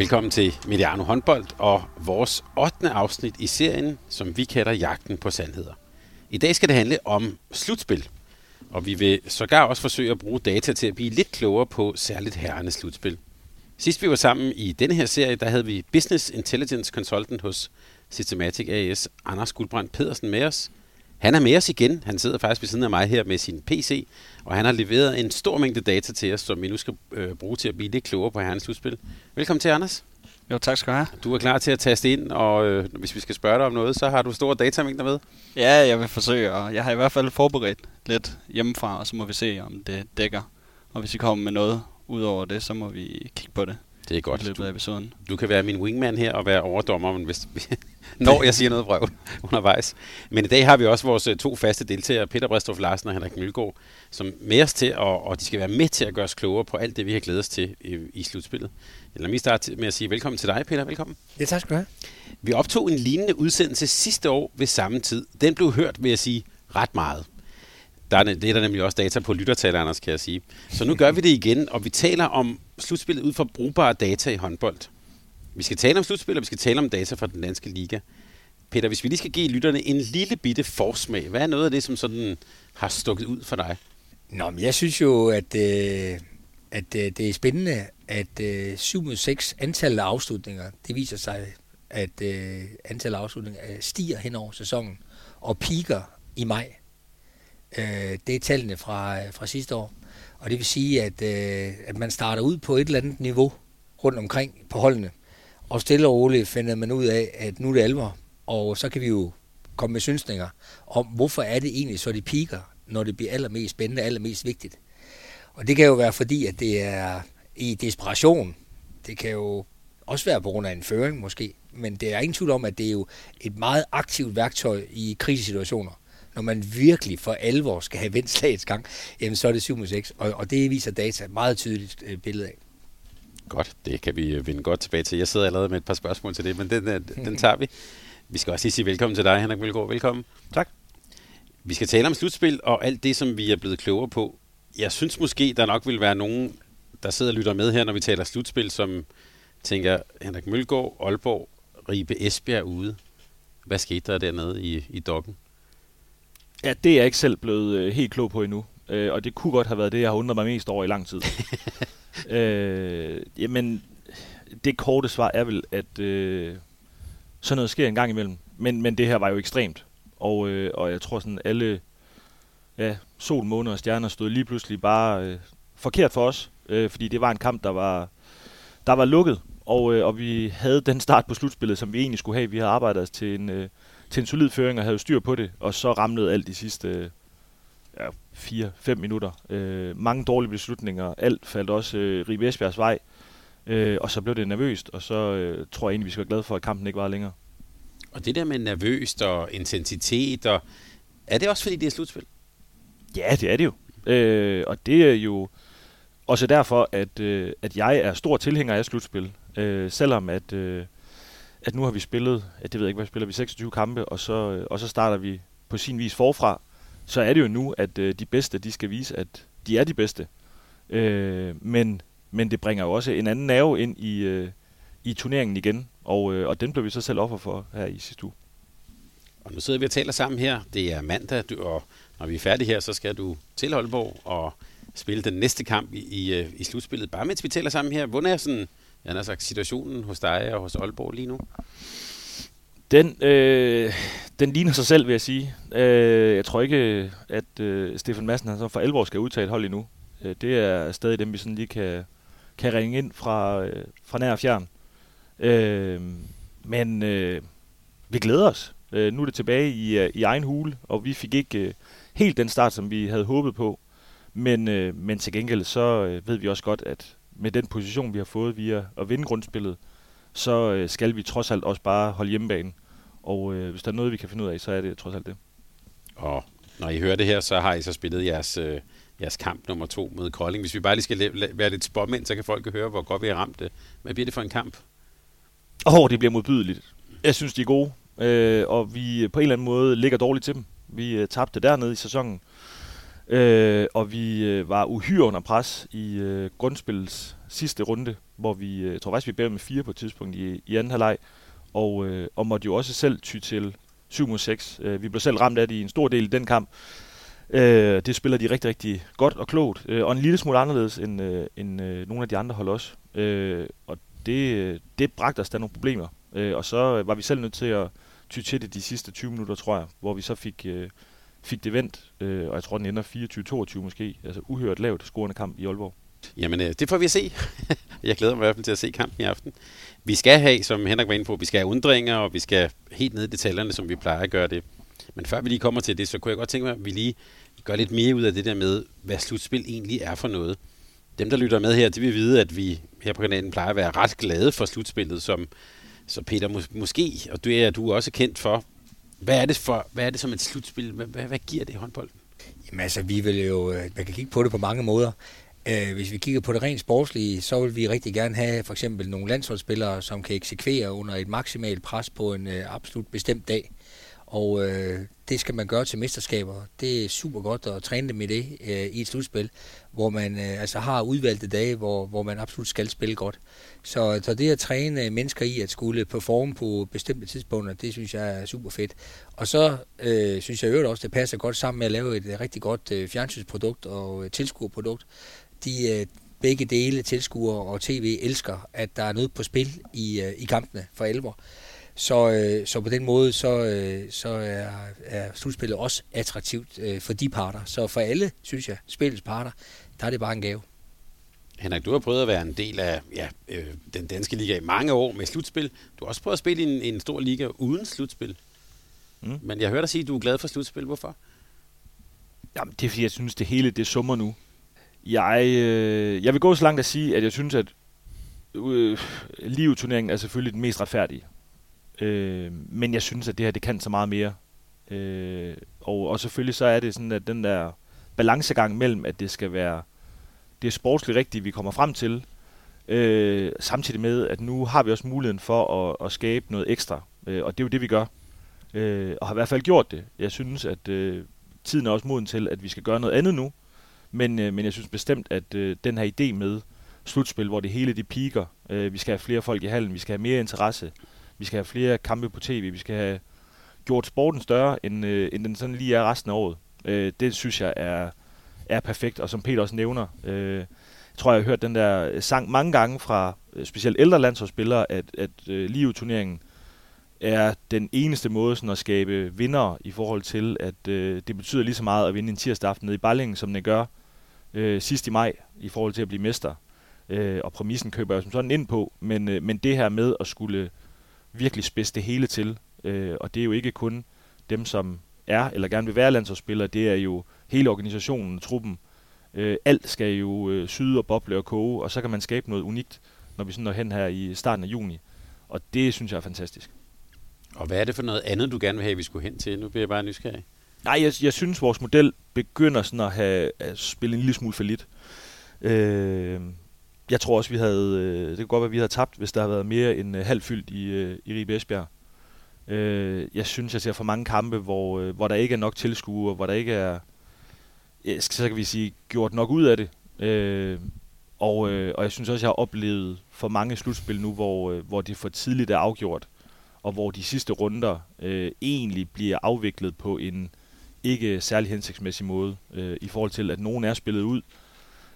Velkommen til Mediano Håndbold og vores 8. afsnit i serien, som vi kalder Jagten på Sandheder. I dag skal det handle om slutspil, og vi vil sågar også forsøge at bruge data til at blive lidt klogere på særligt herrenes slutspil. Sidst vi var sammen i denne her serie, der havde vi Business Intelligence Consultant hos Systematic AS, Anders Guldbrand Pedersen med os. Han er med os igen. Han sidder faktisk ved siden af mig her med sin PC, og han har leveret en stor mængde data til os, som vi nu skal øh, bruge til at blive lidt klogere på herrens slutspil. Velkommen til, Anders. Jo, tak skal du have. Du er klar til at taste ind, og øh, hvis vi skal spørge dig om noget, så har du store datamængder med. Ja, jeg vil forsøge, og jeg har i hvert fald forberedt lidt hjemmefra, og så må vi se, om det dækker. Og hvis I kommer med noget ud over det, så må vi kigge på det. Det er godt. I løbet af episoden. Du kan være min wingman her og være overdommer, hvis, når jeg siger noget vrøv undervejs. Men i dag har vi også vores øh, to faste deltagere, Peter Bristof Larsen og Henrik Mølgaard, som med os til, og, og de skal være med til at gøre os klogere på alt det, vi har glædet os til i, i slutspillet. Lad mig starte med at sige velkommen til dig, Peter. Velkommen. Ja, tak skal du have. Vi optog en lignende udsendelse sidste år ved samme tid. Den blev hørt, vil jeg sige, ret meget. Der er, det er der nemlig også data på lyttertal, Anders, kan jeg sige. Så nu gør vi det igen, og vi taler om slutspillet ud fra brugbare data i håndbold. Vi skal tale om slutspil, og vi skal tale om data fra den danske liga. Peter, hvis vi lige skal give lytterne en lille bitte forsmag, hvad er noget af det, som sådan har stukket ud for dig? Nå, men jeg synes jo, at, øh, at øh, det er spændende, at øh, 7 mod 6 antallet af afslutninger, det viser sig, at øh, antallet af afslutninger øh, stiger hen over sæsonen og piker i maj. Øh, det er tallene fra, øh, fra sidste år. Og det vil sige, at, øh, at man starter ud på et eller andet niveau rundt omkring på holdene. Og stille og roligt finder man ud af, at nu er det alvor. Og så kan vi jo komme med synsninger om, hvorfor er det egentlig så, de piker, når det bliver allermest spændende, allermest vigtigt. Og det kan jo være fordi, at det er i desperation. Det kan jo også være på grund af en føring måske. Men det er ingen tvivl om, at det er jo et meget aktivt værktøj i krisesituationer når man virkelig for alvor skal have vendt slagets gang, jamen så er det 7 6, og, og det viser data et meget tydeligt øh, billede af. Godt, det kan vi vende godt tilbage til. Jeg sidder allerede med et par spørgsmål til det, men den, den, den tager vi. Vi skal også lige sige velkommen til dig, Henrik Mølgaard. Velkommen. Tak. Vi skal tale om slutspil og alt det, som vi er blevet klogere på. Jeg synes måske, der nok vil være nogen, der sidder og lytter med her, når vi taler slutspil, som tænker, Henrik Mølgaard, Aalborg, Ribe Esbjerg ude. Hvad skete der dernede i, i dokken? Ja, det er jeg ikke selv blevet øh, helt klog på endnu. Øh, og det kunne godt have været det, jeg har undret mig mest over i lang tid. øh, jamen, det korte svar er vel, at øh, sådan noget sker en gang imellem. Men, men det her var jo ekstremt. Og, øh, og jeg tror sådan, alle ja, sol, måne og stjerner stod lige pludselig bare øh, forkert for os. Øh, fordi det var en kamp, der var, der var lukket. Og, øh, og vi havde den start på slutspillet, som vi egentlig skulle have. Vi havde arbejdet os til en... Øh, til en solid føring og havde styr på det, og så ramlede alt de sidste ja, 4-5 minutter. Øh, mange dårlige beslutninger, alt faldt også øh, Ribe Esbjergs vej, øh, og så blev det nervøst, og så øh, tror jeg egentlig, vi skal være glade for, at kampen ikke var længere. Og det der med nervøst og intensitet, og er det også fordi, det er slutspil? Ja, det er det jo. Øh, og det er jo også derfor, at, øh, at jeg er stor tilhænger af slutspil. Øh, selvom at... Øh, at nu har vi spillet, at det ved jeg ikke, hvad spiller vi, 26 kampe, og så, øh, og så starter vi på sin vis forfra, så er det jo nu, at øh, de bedste, de skal vise, at de er de bedste. Øh, men, men det bringer jo også en anden nerve ind i, øh, i turneringen igen, og, øh, og den blev vi så selv offer for her i sidste uge. Og nu sidder vi og taler sammen her. Det er mandag, du, og når vi er færdige her, så skal du til Holborg og spille den næste kamp i, i, øh, i slutspillet. Bare mens vi taler sammen her, hvordan er sådan jeg har sagt, situationen hos dig og hos Aalborg lige nu? Den, øh, den ligner sig selv, vil jeg sige. Øh, jeg tror ikke, at øh, Stefan Madsen han så for alvor skal udtage et hold endnu. Øh, det er stadig dem, vi sådan lige kan, kan ringe ind fra, øh, fra nær og fjern. Øh, men øh, vi glæder os. Øh, nu er det tilbage i, øh, i egen hule, og vi fik ikke øh, helt den start, som vi havde håbet på. Men, øh, men til gengæld så øh, ved vi også godt, at med den position, vi har fået via at vinde grundspillet, så øh, skal vi trods alt også bare holde hjemmebane. Og øh, hvis der er noget, vi kan finde ud af, så er det trods alt det. Og når I hører det her, så har I så spillet jeres, øh, jeres kamp nummer to mod Kolding. Hvis vi bare lige skal la- la- være lidt spåmænd, så kan folk høre, hvor godt vi har ramt det. Hvad bliver det for en kamp? Åh, oh, det bliver modbydeligt. Jeg synes, de er gode, øh, og vi på en eller anden måde ligger dårligt til dem. Vi øh, tabte dernede i sæsonen, øh, og vi øh, var uhyre under pres i øh, grundspillets sidste runde, hvor vi, øh, jeg tror faktisk, vi bærer med fire på et tidspunkt i, i anden halvleg, og, øh, og måtte jo også selv ty til 7 mod 6. Øh, vi blev selv ramt af det i en stor del i den kamp. Øh, det spiller de rigtig, rigtig godt og klogt, øh, og en lille smule anderledes end, øh, end øh, nogle af de andre hold også. Øh, og det, øh, det bragte os da nogle problemer. Øh, og så var vi selv nødt til at ty til det de sidste 20 minutter, tror jeg, hvor vi så fik, øh, fik det vendt, øh, og jeg tror, den ender 24-22 måske. Altså uhørt lavt scorende kamp i Aalborg. Jamen, øh, det får vi at se. Jeg glæder mig i hvert fald til at se kampen i aften. Vi skal have, som Henrik var inde på, vi skal have undringer, og vi skal helt ned i detaljerne, som vi plejer at gøre det. Men før vi lige kommer til det, så kunne jeg godt tænke mig, at vi lige gør lidt mere ud af det der med, hvad slutspil egentlig er for noget. Dem, der lytter med her, de vil vide, at vi her på kanalen plejer at være ret glade for slutspillet, som så Peter, mås- måske, og det er du også kendt for, hvad er det, for, hvad er det som et slutspil? Hvad, hvad, hvad giver det håndbolden? håndbold? Jamen altså, vi vil jo, øh, man kan kigge på det på mange måder. Øh, hvis vi kigger på det rent sportslige, så vil vi rigtig gerne have for eksempel nogle landsholdsspillere, som kan eksekvere under et maksimalt pres på en øh, absolut bestemt dag. Og øh, det skal man gøre til mesterskaber. Det er super godt at træne dem i det øh, i et slutspil, hvor man øh, altså har udvalgte dage, hvor, hvor man absolut skal spille godt. Så, så det at træne mennesker i at skulle performe på bestemte tidspunkter, det synes jeg er super fedt. Og så øh, synes jeg øvrigt også, det passer godt sammen med at lave et rigtig godt øh, fjernsynsprodukt og øh, tilskuerprodukt. De øh, begge dele, tilskuere og tv, elsker, at der er noget på spil i, øh, i kampene for alvor. Så, øh, så på den måde, så, øh, så er, er slutspillet også attraktivt øh, for de parter. Så for alle, synes jeg, spillets parter, der er det bare en gave. Henrik, du har prøvet at være en del af ja, øh, den danske liga i mange år med slutspil. Du har også prøvet at spille i en, en stor liga uden slutspil. Mm. Men jeg hørte dig sige, at du er glad for slutspil. Hvorfor? Jamen, det er fordi, jeg synes, det hele det summer nu. Jeg, øh, jeg vil gå så langt at sige, at jeg synes, at øh, liveturneringen er selvfølgelig den mest retfærdige. Øh, men jeg synes, at det her det kan så meget mere. Øh, og, og selvfølgelig så er det sådan, at den der balancegang mellem, at det skal være det er sportsligt rigtigt, vi kommer frem til, øh, samtidig med, at nu har vi også muligheden for at, at skabe noget ekstra. Øh, og det er jo det, vi gør. Øh, og har i hvert fald gjort det. Jeg synes, at øh, tiden er også moden til, at vi skal gøre noget andet nu. Men, øh, men jeg synes bestemt, at øh, den her idé med slutspil, hvor det hele de piker, øh, vi skal have flere folk i hallen, vi skal have mere interesse, vi skal have flere kampe på tv, vi skal have gjort sporten større, end, øh, end den sådan lige er resten af året. Øh, det synes jeg er, er perfekt, og som Peter også nævner, øh, jeg tror, jeg har hørt den der sang mange gange fra øh, specielt ældre landsholdsspillere, at, at øh, live-turneringen er den eneste måde sådan at skabe vinder i forhold til, at øh, det betyder lige så meget at vinde en tirsdag aften nede i Ballingen, som det gør øh, sidst i maj i forhold til at blive mester. Øh, og præmissen køber jeg som sådan ind på, men, øh, men det her med at skulle virkelig spidse det hele til, øh, og det er jo ikke kun dem, som er eller gerne vil være landsholdsspillere, det er jo hele organisationen, truppen. Øh, alt skal jo øh, syde og boble og koge, og så kan man skabe noget unikt, når vi sådan når hen her i starten af juni. Og det synes jeg er fantastisk. Og hvad er det for noget andet, du gerne vil have, vi skulle hen til? Nu bliver jeg bare nysgerrig. Nej, jeg, jeg synes, vores model begynder sådan at, have, at spille en lille smule for lidt. Øh, jeg tror også, vi havde, øh, det kunne godt være, at vi havde tabt, hvis der havde været mere end øh, halvfyldt i, øh, i Ribe Esbjerg. Øh, jeg synes, jeg ser for mange kampe, hvor, øh, hvor der ikke er nok tilskuere, hvor der ikke er, øh, så kan vi sige, gjort nok ud af det. Øh, og, øh, og jeg synes også, jeg har oplevet for mange slutspil nu, hvor, øh, hvor det for tidligt er afgjort, og hvor de sidste runder øh, egentlig bliver afviklet på en ikke særlig hensigtsmæssig måde, øh, i forhold til, at nogen er spillet ud,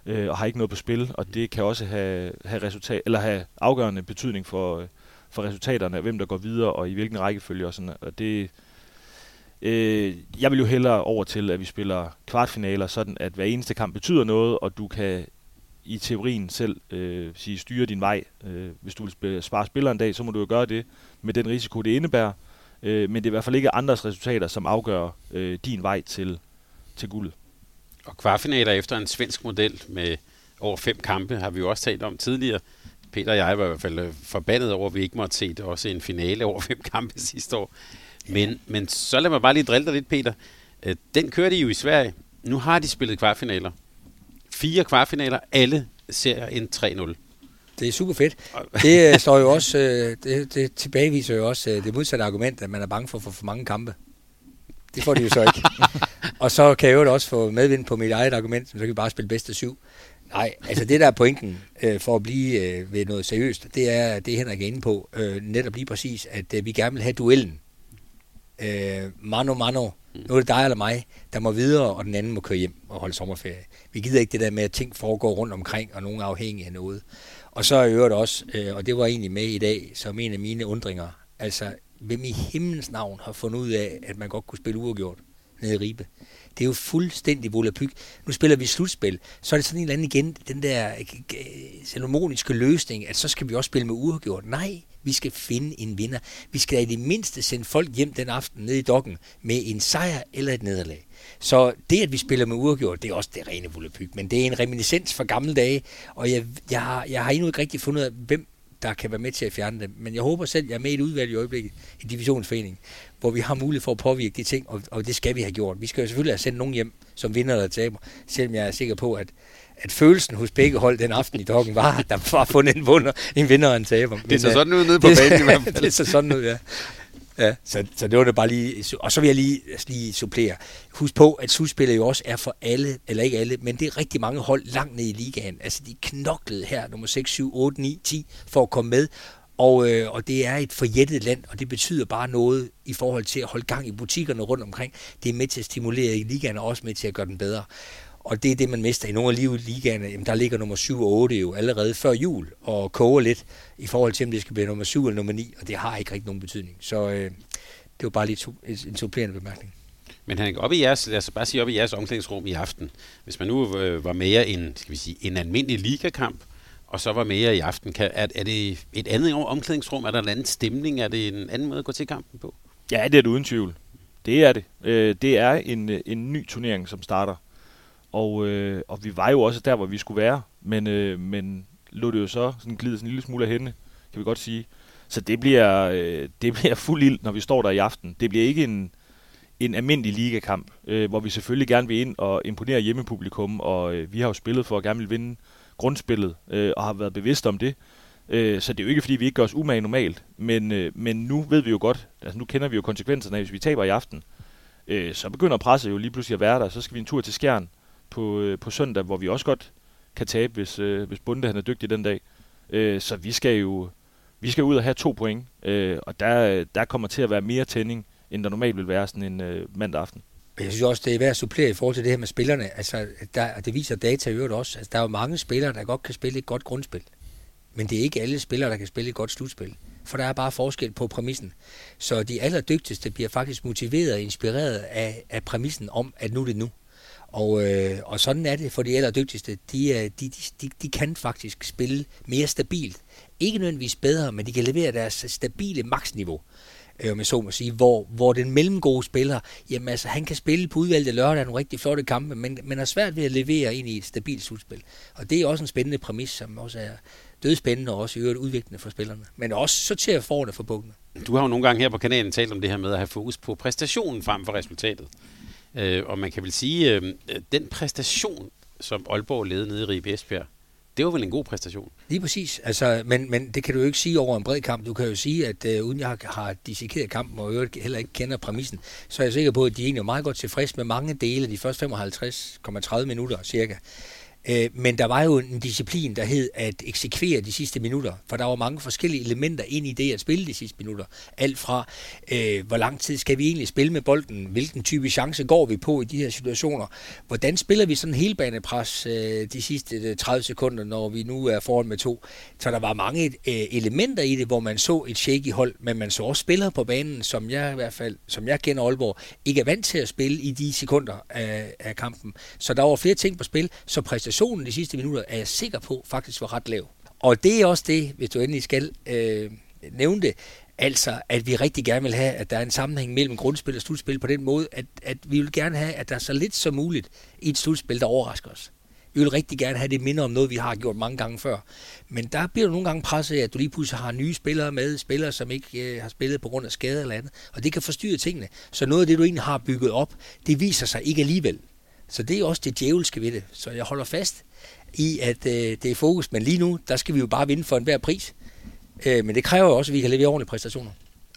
øh, og har ikke noget på spil, og det kan også have, have, resultat, eller have afgørende betydning for, for resultaterne, hvem der går videre, og i hvilken rækkefølge og sådan og det, øh, jeg vil jo hellere over til, at vi spiller kvartfinaler, sådan at hver eneste kamp betyder noget, og du kan i teorien selv øh, sige, styre din vej. Øh, hvis du vil spare spiller en dag, så må du jo gøre det med den risiko, det indebærer. Øh, men det er i hvert fald ikke andres resultater, som afgør øh, din vej til, til guldet. Og kvartfinaler efter en svensk model med over fem kampe, har vi jo også talt om tidligere. Peter og jeg var i hvert fald øh, forbandet over, at vi ikke måtte se det også en finale over fem kampe sidste år. Men, men så lad mig bare lige drille dig lidt, Peter. Øh, den kørte de jo i Sverige. Nu har de spillet kvartfinaler. Fire kvartfinaler, alle ser en 3-0. Det er super fedt. Det øh, står jo også, det, det tilbageviser jo også det modsatte argument, at man er bange for at få for mange kampe. Det får de jo så ikke. og så kan jeg jo også få medvind på mit eget argument, så kan vi bare spille bedste syv. Nej, altså det der er pointen øh, for at blive øh, ved noget seriøst, det er det Henrik er inde på, øh, netop lige præcis, at øh, vi gerne vil have duellen. Øh, mano mano, nu er det dig eller mig, der må videre, og den anden må køre hjem og holde sommerferie. Vi gider ikke det der med, at ting foregår rundt omkring, og nogen er afhængige af noget. Og så er øvrigt også, øh, og det var egentlig med i dag, som en af mine undringer, altså hvem i himlens navn har fundet ud af, at man godt kunne spille uafgjort nede i Ribe. Det er jo fuldstændig volapyk. Nu spiller vi slutspil, så er det sådan en eller anden igen, den der øh, ceremoniske løsning, at så skal vi også spille med uafgjort. Nej, vi skal finde en vinder. Vi skal i det mindste sende folk hjem den aften ned i dokken med en sejr eller et nederlag. Så det, at vi spiller med uafgjort, det er også det rene volapyk. Men det er en reminiscens fra gamle dage, og jeg, jeg, har, jeg har endnu ikke rigtig fundet ud af, hvem der kan være med til at fjerne dem. Men jeg håber selv, at jeg er med i et udvalg i øjeblikket i divisionsforeningen, hvor vi har mulighed for at påvirke de ting, og, og det skal vi have gjort. Vi skal jo selvfølgelig have sendt nogen hjem, som vinder eller taber, selvom jeg er sikker på, at, at følelsen hos begge hold den aften i dokken var, at der var fundet en, vunder, en vinder og en taber. Det så sådan ud nede på banen i hvert fald. det så sådan ud, ja. Ja, så, så det var det bare lige, og så vil jeg lige, altså lige supplere. Husk på, at slutspillet jo også er for alle, eller ikke alle, men det er rigtig mange hold langt ned i ligaen. Altså de knoklede her, nummer 6, 7, 8, 9, 10, for at komme med. Og, øh, og det er et forjættet land, og det betyder bare noget i forhold til at holde gang i butikkerne rundt omkring. Det er med til at stimulere i ligaen, og også med til at gøre den bedre. Og det er det, man mister i nogle af livet ligaerne. Jamen, der ligger nummer 7 og 8 jo allerede før jul og koger lidt i forhold til, om det skal blive nummer 7 eller nummer 9, og det har ikke rigtig nogen betydning. Så øh, det var bare lige en supplerende bemærkning. Men han op i jeres, lad os bare sige op i jeres omklædningsrum i aften. Hvis man nu øh, var mere en, skal vi sige, en almindelig ligakamp, og så var mere i aften, kan, er, er det et andet omklædningsrum? Er der en anden stemning? Er det en anden måde at gå til kampen på? Ja, det er det uden tvivl. Det er det. Øh, det er en, en ny turnering, som starter. Og, øh, og vi var jo også der, hvor vi skulle være, men, øh, men lå det jo så sådan glide sådan en lille smule af hende, kan vi godt sige. Så det bliver, øh, det bliver fuld ild, når vi står der i aften. Det bliver ikke en, en almindelig ligakamp, øh, hvor vi selvfølgelig gerne vil ind og imponere hjemmepublikum, og øh, vi har jo spillet for at gerne vil vinde grundspillet, øh, og har været bevidste om det. Øh, så det er jo ikke, fordi vi ikke gør os umage normalt, men, øh, men nu ved vi jo godt, altså nu kender vi jo konsekvenserne af, hvis vi taber i aften, øh, så begynder presset jo lige pludselig at være der, så skal vi en tur til Skjern, på, øh, på søndag, hvor vi også godt kan tabe, hvis, øh, hvis Bunde han er dygtig den dag. Øh, så vi skal jo vi skal ud og have to point, øh, og der, der kommer til at være mere tænding, end der normalt vil være sådan en øh, mandag aften. Jeg synes også, det er værd at supplere i forhold til det her med spillerne. Altså, der, det viser data i øvrigt også. Altså, der er jo mange spillere, der godt kan spille et godt grundspil. Men det er ikke alle spillere, der kan spille et godt slutspil. For der er bare forskel på præmissen. Så de allerdygtigste bliver faktisk motiveret og inspireret af, af præmissen om, at nu er det nu. Og, øh, og sådan er det for de allerdygtigste. De, de, de, de kan faktisk spille mere stabilt. Ikke nødvendigvis bedre, men de kan levere deres stabile maksniveau øh, med så må sige, hvor, hvor den mellemgode spiller, jamen altså, han kan spille på udvalgte lørdag nogle rigtig flotte kampe, men, men er svært ved at levere ind i et stabilt slutspil. Og det er også en spændende præmis, som også er dødspændende og også i øvrigt udviklende for spillerne. Men også sorterer forne for bukkene. Du har jo nogle gange her på kanalen talt om det her med at have fokus på præstationen frem for resultatet. Øh, og man kan vel sige, øh, den præstation, som Aalborg ledede nede i Ribe Esbjerg, det var vel en god præstation? Lige præcis. Altså, men, men det kan du jo ikke sige over en bred kamp. Du kan jo sige, at øh, uden jeg har, har dissekeret kampen, og øvrigt heller ikke kender præmissen, så er jeg sikker på, at de egentlig er meget godt tilfreds med mange dele af de første 55,30 minutter cirka. Øh, men der var jo en disciplin, der hed at eksekvere de sidste minutter, for der var mange forskellige elementer ind i det at spille de sidste minutter. Alt fra, øh, hvor lang tid skal vi egentlig spille med bolden, hvilken type chance går vi på i de her situationer, hvordan spiller vi sådan helbanepres øh, de sidste øh, 30 sekunder, når vi nu er foran med to. Så der var mange øh, elementer i det, hvor man så et shaky hold, men man så også spillere på banen, som jeg i hvert fald, som jeg kender Aalborg, ikke er vant til at spille i de sekunder af, af kampen. Så der var flere ting på spil, så præstationen præstationen de sidste minutter, er jeg sikker på, faktisk var ret lav. Og det er også det, hvis du endelig skal øh, nævne det, Altså, at vi rigtig gerne vil have, at der er en sammenhæng mellem grundspil og slutspil på den måde, at, at vi vil gerne have, at der er så lidt som muligt i et slutspil, der overrasker os. Vi vil rigtig gerne have det minder om noget, vi har gjort mange gange før. Men der bliver du nogle gange presset af, at du lige pludselig har nye spillere med, spillere, som ikke øh, har spillet på grund af skade eller andet. Og det kan forstyrre tingene. Så noget af det, du egentlig har bygget op, det viser sig ikke alligevel. Så det er også det djævelske ved det. Så jeg holder fast i, at øh, det er fokus. Men lige nu, der skal vi jo bare vinde for enhver pris. Øh, men det kræver jo også, at vi kan levere ordentlige præstationer.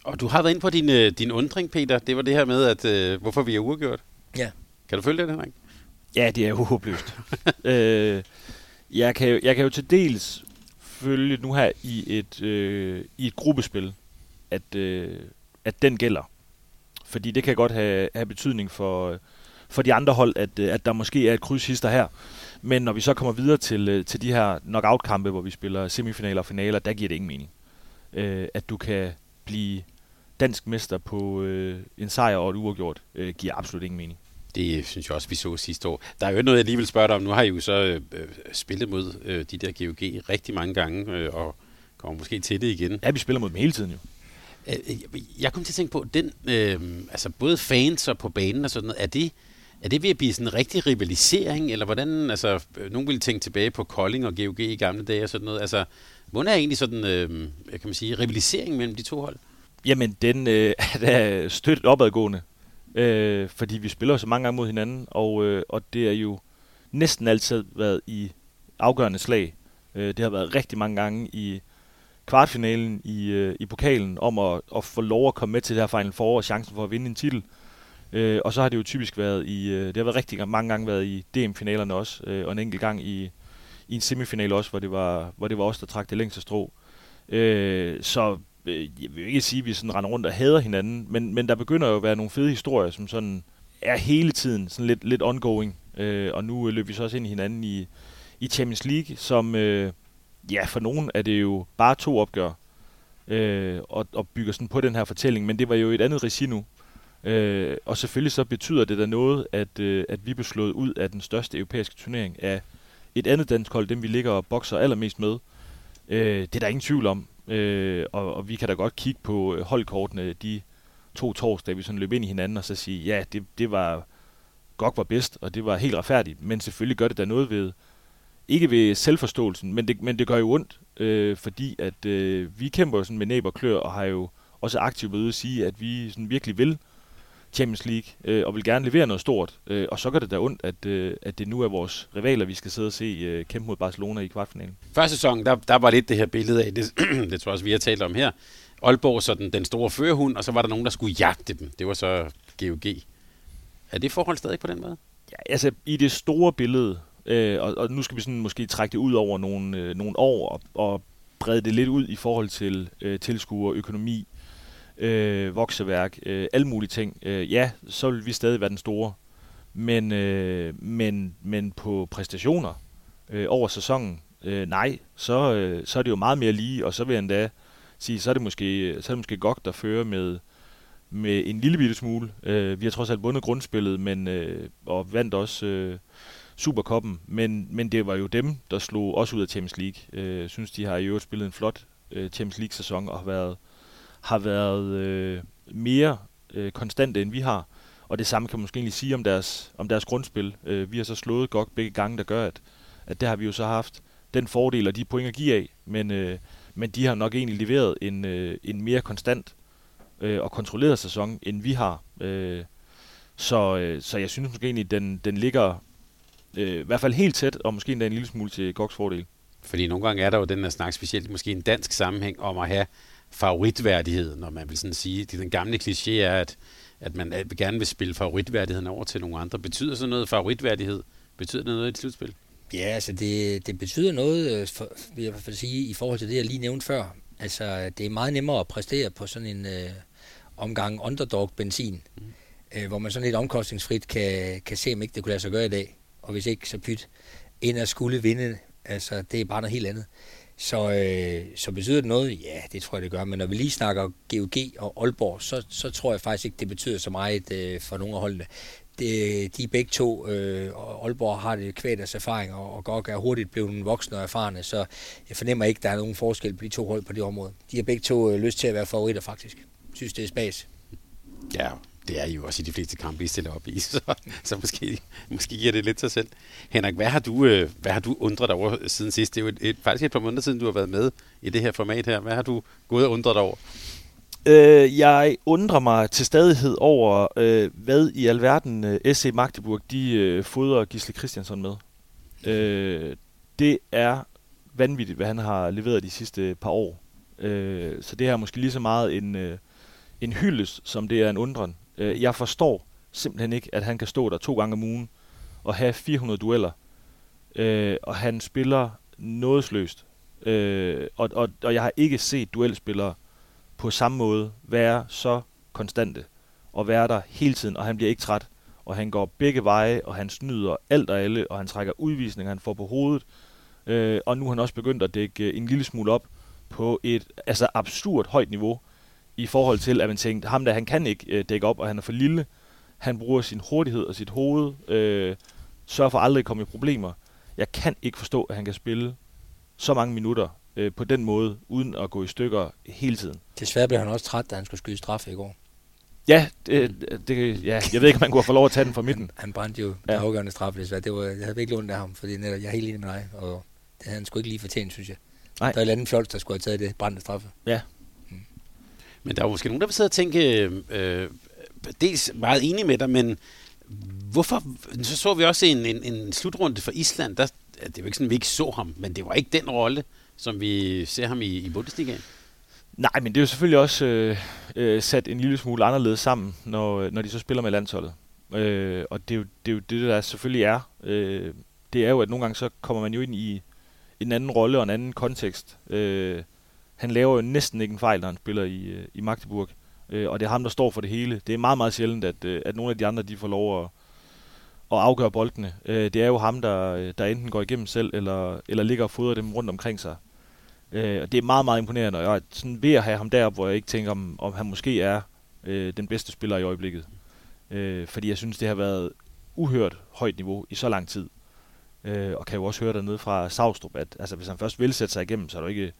Og du har været inde på din, øh, din undring, Peter. Det var det her med, at øh, hvorfor vi er uafgjort. Ja. Kan du følge det, Henrik? Ja, det er håbløst. øh, jeg, kan jo, jeg kan jo til dels følge nu her i et, øh, i et gruppespil, at, øh, at den gælder. Fordi det kan godt have, have betydning for, for de andre hold, at, at der måske er et krydshister her. Men når vi så kommer videre til, øh, til de her knockout-kampe, hvor vi spiller semifinaler og finaler, der giver det ingen mening. Øh, at du kan blive dansk mester på øh, en sejr og et uafgjort, øh, giver absolut ingen mening. Det synes jeg også, vi så sidste år. Der er jo noget, jeg lige vil spørge dig om. Nu har I jo så øh, spillet mod øh, de der GOG rigtig mange gange, øh, og kommer måske til det igen. Ja, vi spiller mod dem hele tiden jo. Øh, jeg kom til at tænke på, den, øh, altså både fans og på banen og sådan noget, er det, er det ved at blive sådan en rigtig rivalisering, eller hvordan, altså, øh, nogen ville tænke tilbage på Kolding og GOG i gamle dage og sådan noget, altså, hvordan er egentlig sådan, øh, kan man sige, rivalisering mellem de to hold? Jamen, den øh, er da stødt opadgående, øh, fordi vi spiller så mange gange mod hinanden, og, øh, og det er jo næsten altid været i afgørende slag. Øh, det har været rigtig mange gange i kvartfinalen i, øh, i pokalen om at, at få lov at komme med til det her Final Four og chancen for at vinde en titel. Øh, Øh, og så har det jo typisk været i, øh, det har været rigtig mange gange været i DM-finalerne også, øh, og en enkelt gang i, i en semifinal også, hvor det var, hvor det var os, der trak det længste strå. Øh, så øh, jeg vil ikke sige, at vi sådan render rundt og hader hinanden, men, men der begynder jo at være nogle fede historier, som sådan er hele tiden sådan lidt, lidt ongoing. Øh, og nu øh, løber vi så også ind i hinanden i, i Champions League, som øh, ja, for nogen er det jo bare to opgør, øh, og, og bygger sådan på den her fortælling, men det var jo et andet regi nu. Øh, og selvfølgelig så betyder det da noget, at, øh, at vi blev slået ud af den største europæiske turnering af et andet dansk hold, dem vi ligger og bokser allermest med. Øh, det er der ingen tvivl om. Øh, og, og vi kan da godt kigge på øh, holdkortene de to torsdage, vi sådan løb ind i hinanden og så sige, ja, det, det var godt var bedst, og det var helt retfærdigt. Men selvfølgelig gør det da noget ved, ikke ved selvforståelsen, men det, men det gør jo ondt, øh, fordi at øh, vi kæmper sådan med næb og klør, og har jo også aktivt ved at sige, at vi sådan virkelig vil Champions League, øh, og vil gerne levere noget stort. Øh, og så gør det da ondt, at, øh, at det nu er vores rivaler, vi skal sidde og se øh, kæmpe mod Barcelona i kvartfinalen. Første sæson, der, der var lidt det her billede af, det, det tror jeg også, vi har talt om her. Aalborg, så den, den store førerhund, og så var der nogen, der skulle jagte dem. Det var så GOG. Er det forhold stadig på den måde? Ja, altså i det store billede, øh, og, og nu skal vi sådan måske trække det ud over nogle, øh, nogle år og, og brede det lidt ud i forhold til øh, tilskuer, økonomi, øh, vokseværk, øh, alle mulige ting, øh, ja, så vil vi stadig være den store. Men, øh, men, men på præstationer øh, over sæsonen, øh, nej, så, øh, så er det jo meget mere lige, og så vil jeg endda sige, så er det måske, så er det måske godt, der fører med, med en lille bitte smule. Øh, vi har trods alt vundet grundspillet, men, øh, og vandt også øh, Superkoppen, men, men det var jo dem, der slog os ud af Champions League. Jeg øh, synes, de har i øvrigt spillet en flot øh, Champions League-sæson og har været har været øh, mere øh, konstante, end vi har. Og det samme kan man måske egentlig sige om deres, om deres grundspil. Øh, vi har så slået godt begge gange, der gør, at, at det har vi jo så haft den fordel og de point at give af. Men, øh, men de har nok egentlig leveret en, øh, en mere konstant øh, og kontrolleret sæson, end vi har. Øh, så, øh, så jeg synes måske egentlig, den, den ligger øh, i hvert fald helt tæt, og måske endda en lille smule til Goks fordel. Fordi nogle gange er der jo den der snak, specielt måske en dansk sammenhæng, om at have favoritværdighed, når man vil sådan sige. Det den gamle kliché er, at, at man gerne vil spille favoritværdigheden over til nogle andre. Betyder sådan noget favoritværdighed? Betyder det noget i et slutspil? Ja, altså det, det betyder noget, øh, for, vil jeg i hvert fald sige, i forhold til det, jeg lige nævnte før. Altså, det er meget nemmere at præstere på sådan en øh, omgang underdog-benzin, mm. øh, hvor man sådan lidt omkostningsfrit kan, kan se, om ikke det kunne lade sig gøre i dag. Og hvis ikke, så pyt, end at skulle vinde. Altså, det er bare noget helt andet. Så, øh, så betyder det noget? Ja, det tror jeg, det gør. Men når vi lige snakker GOG og Aalborg, så, så tror jeg faktisk ikke, det betyder så meget øh, for nogle af holdene. det, de er begge to, øh, og Aalborg har det kvæl deres erfaring, og, og GOG er hurtigt blevet voksne og erfarne, så jeg fornemmer ikke, der er nogen forskel på de to hold på det område. De har begge to øh, lyst til at være favoritter, faktisk. Jeg synes, det er spas. Ja, det er jo også i de fleste kampe, I stiller op i, så, så måske, måske giver det lidt sig selv. Henrik, hvad har du, øh, hvad har du undret dig over siden sidst? Det er jo et, et, faktisk et par måneder siden, du har været med i det her format her. Hvad har du gået og undret dig over? Øh, jeg undrer mig til stadighed over, øh, hvad i alverden øh, SC Magdeburg de øh, fodrer Gisle Christiansen med. Øh, det er vanvittigt, hvad han har leveret de sidste par år. Øh, så det her er måske lige så meget en, øh, en hyldest, som det er en undren. Øh, jeg forstår simpelthen ikke, at han kan stå der to gange om ugen og have 400 dueller. Øh, og han spiller nådesløst. Øh, og, og, og jeg har ikke set duelspillere på samme måde være så konstante og være der hele tiden, og han bliver ikke træt. Og han går begge veje, og han snyder alt og alle, og han trækker udvisninger, han får på hovedet. Øh, og nu har han også begyndt at dække en lille smule op på et altså absurd højt niveau i forhold til, at man tænkte, ham der, han kan ikke øh, dække op, og han er for lille. Han bruger sin hurtighed og sit hoved, øh, sørger for aldrig at komme i problemer. Jeg kan ikke forstå, at han kan spille så mange minutter øh, på den måde, uden at gå i stykker hele tiden. Desværre blev han også træt, da han skulle skyde straffe i går. Ja, det, det, ja, jeg ved ikke, om man kunne få lov at tage den fra midten. Han brændte jo ja. Afgørende straffe, desværre. Det var, jeg havde virkelig ondt af ham, fordi netop, jeg er helt enig med dig, og det havde han sgu ikke lige fortjent, synes jeg. Nej. Der er et eller andet fjols, der skulle have taget det brændte straffe. Ja, men der er jo måske nogen, der vil sidde og tænke, øh, øh, dels meget enig med dig, men hvorfor, så så vi også en, en, en slutrunde for Island, der, det er jo ikke sådan, at vi ikke så ham, men det var ikke den rolle, som vi ser ham i, i Bundesligaen. Nej, men det er jo selvfølgelig også øh, øh, sat en lille smule anderledes sammen, når, øh, når de så spiller med landsholdet. Øh, og det er, jo, det er jo det, der selvfølgelig er. Øh, det er jo, at nogle gange så kommer man jo ind i en anden rolle og en anden kontekst. Øh, han laver jo næsten ikke en fejl, når han spiller i, øh, i Magdeburg. Øh, og det er ham, der står for det hele. Det er meget, meget sjældent, at, øh, at nogle af de andre de får lov at, at afgøre boldene. Øh, det er jo ham, der, øh, der enten går igennem selv, eller, eller ligger og fodrer dem rundt omkring sig. Øh, og det er meget, meget imponerende, og jeg er sådan ved at have ham deroppe, hvor jeg ikke tænker, om, om han måske er øh, den bedste spiller i øjeblikket. Øh, fordi jeg synes, det har været uhørt højt niveau i så lang tid. Øh, og kan jo også høre dernede fra Savstrup, at altså, hvis han først vil sætte sig igennem, så er der ikke,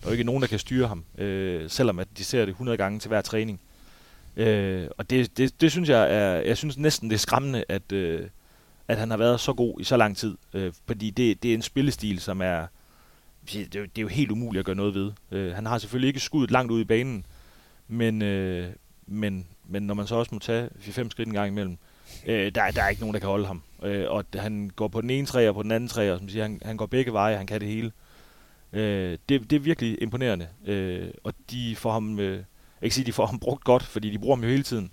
der er jo ikke nogen, der kan styre ham, øh, selvom at de ser det 100 gange til hver træning. Øh, og det, det, det synes jeg er, jeg synes næsten det er skræmmende, at, øh, at han har været så god i så lang tid. Øh, fordi det, det er en spillestil, som er, det er, jo, det er jo helt umuligt at gøre noget ved. Øh, han har selvfølgelig ikke skuddet langt ud i banen, men, øh, men, men når man så også må tage 4-5 skridt en gang imellem, øh, der, der er ikke nogen, der kan holde ham. Øh, og han går på den ene træ og på den anden træ, og som siger, han, han går begge veje, han kan det hele. Øh, Øh, det, det er virkelig imponerende. Øh, og de får ham, øh, jeg kan ikke sige, de får ham brugt godt, fordi de bruger ham jo hele tiden.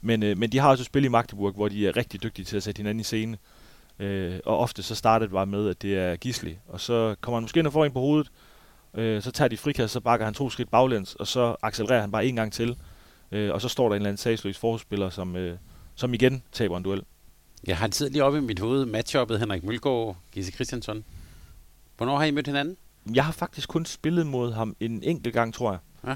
Men, øh, men de har også spil i Magdeburg, hvor de er rigtig dygtige til at sætte hinanden i scene. Øh, og ofte så starter det bare med, at det er Gisli. Og så kommer han måske ind og får en på hovedet. Øh, så tager de frikast, så bakker han to skridt baglæns, og så accelererer han bare en gang til. Øh, og så står der en eller anden sagsløs forspiller, som, øh, som igen taber en duel. Jeg har sidder lige oppe i mit hoved, matchuppet Henrik Mølgaard, Gisse Christiansen. Hvornår har I mødt hinanden? Jeg har faktisk kun spillet mod ham en enkelt gang, tror jeg. Ja.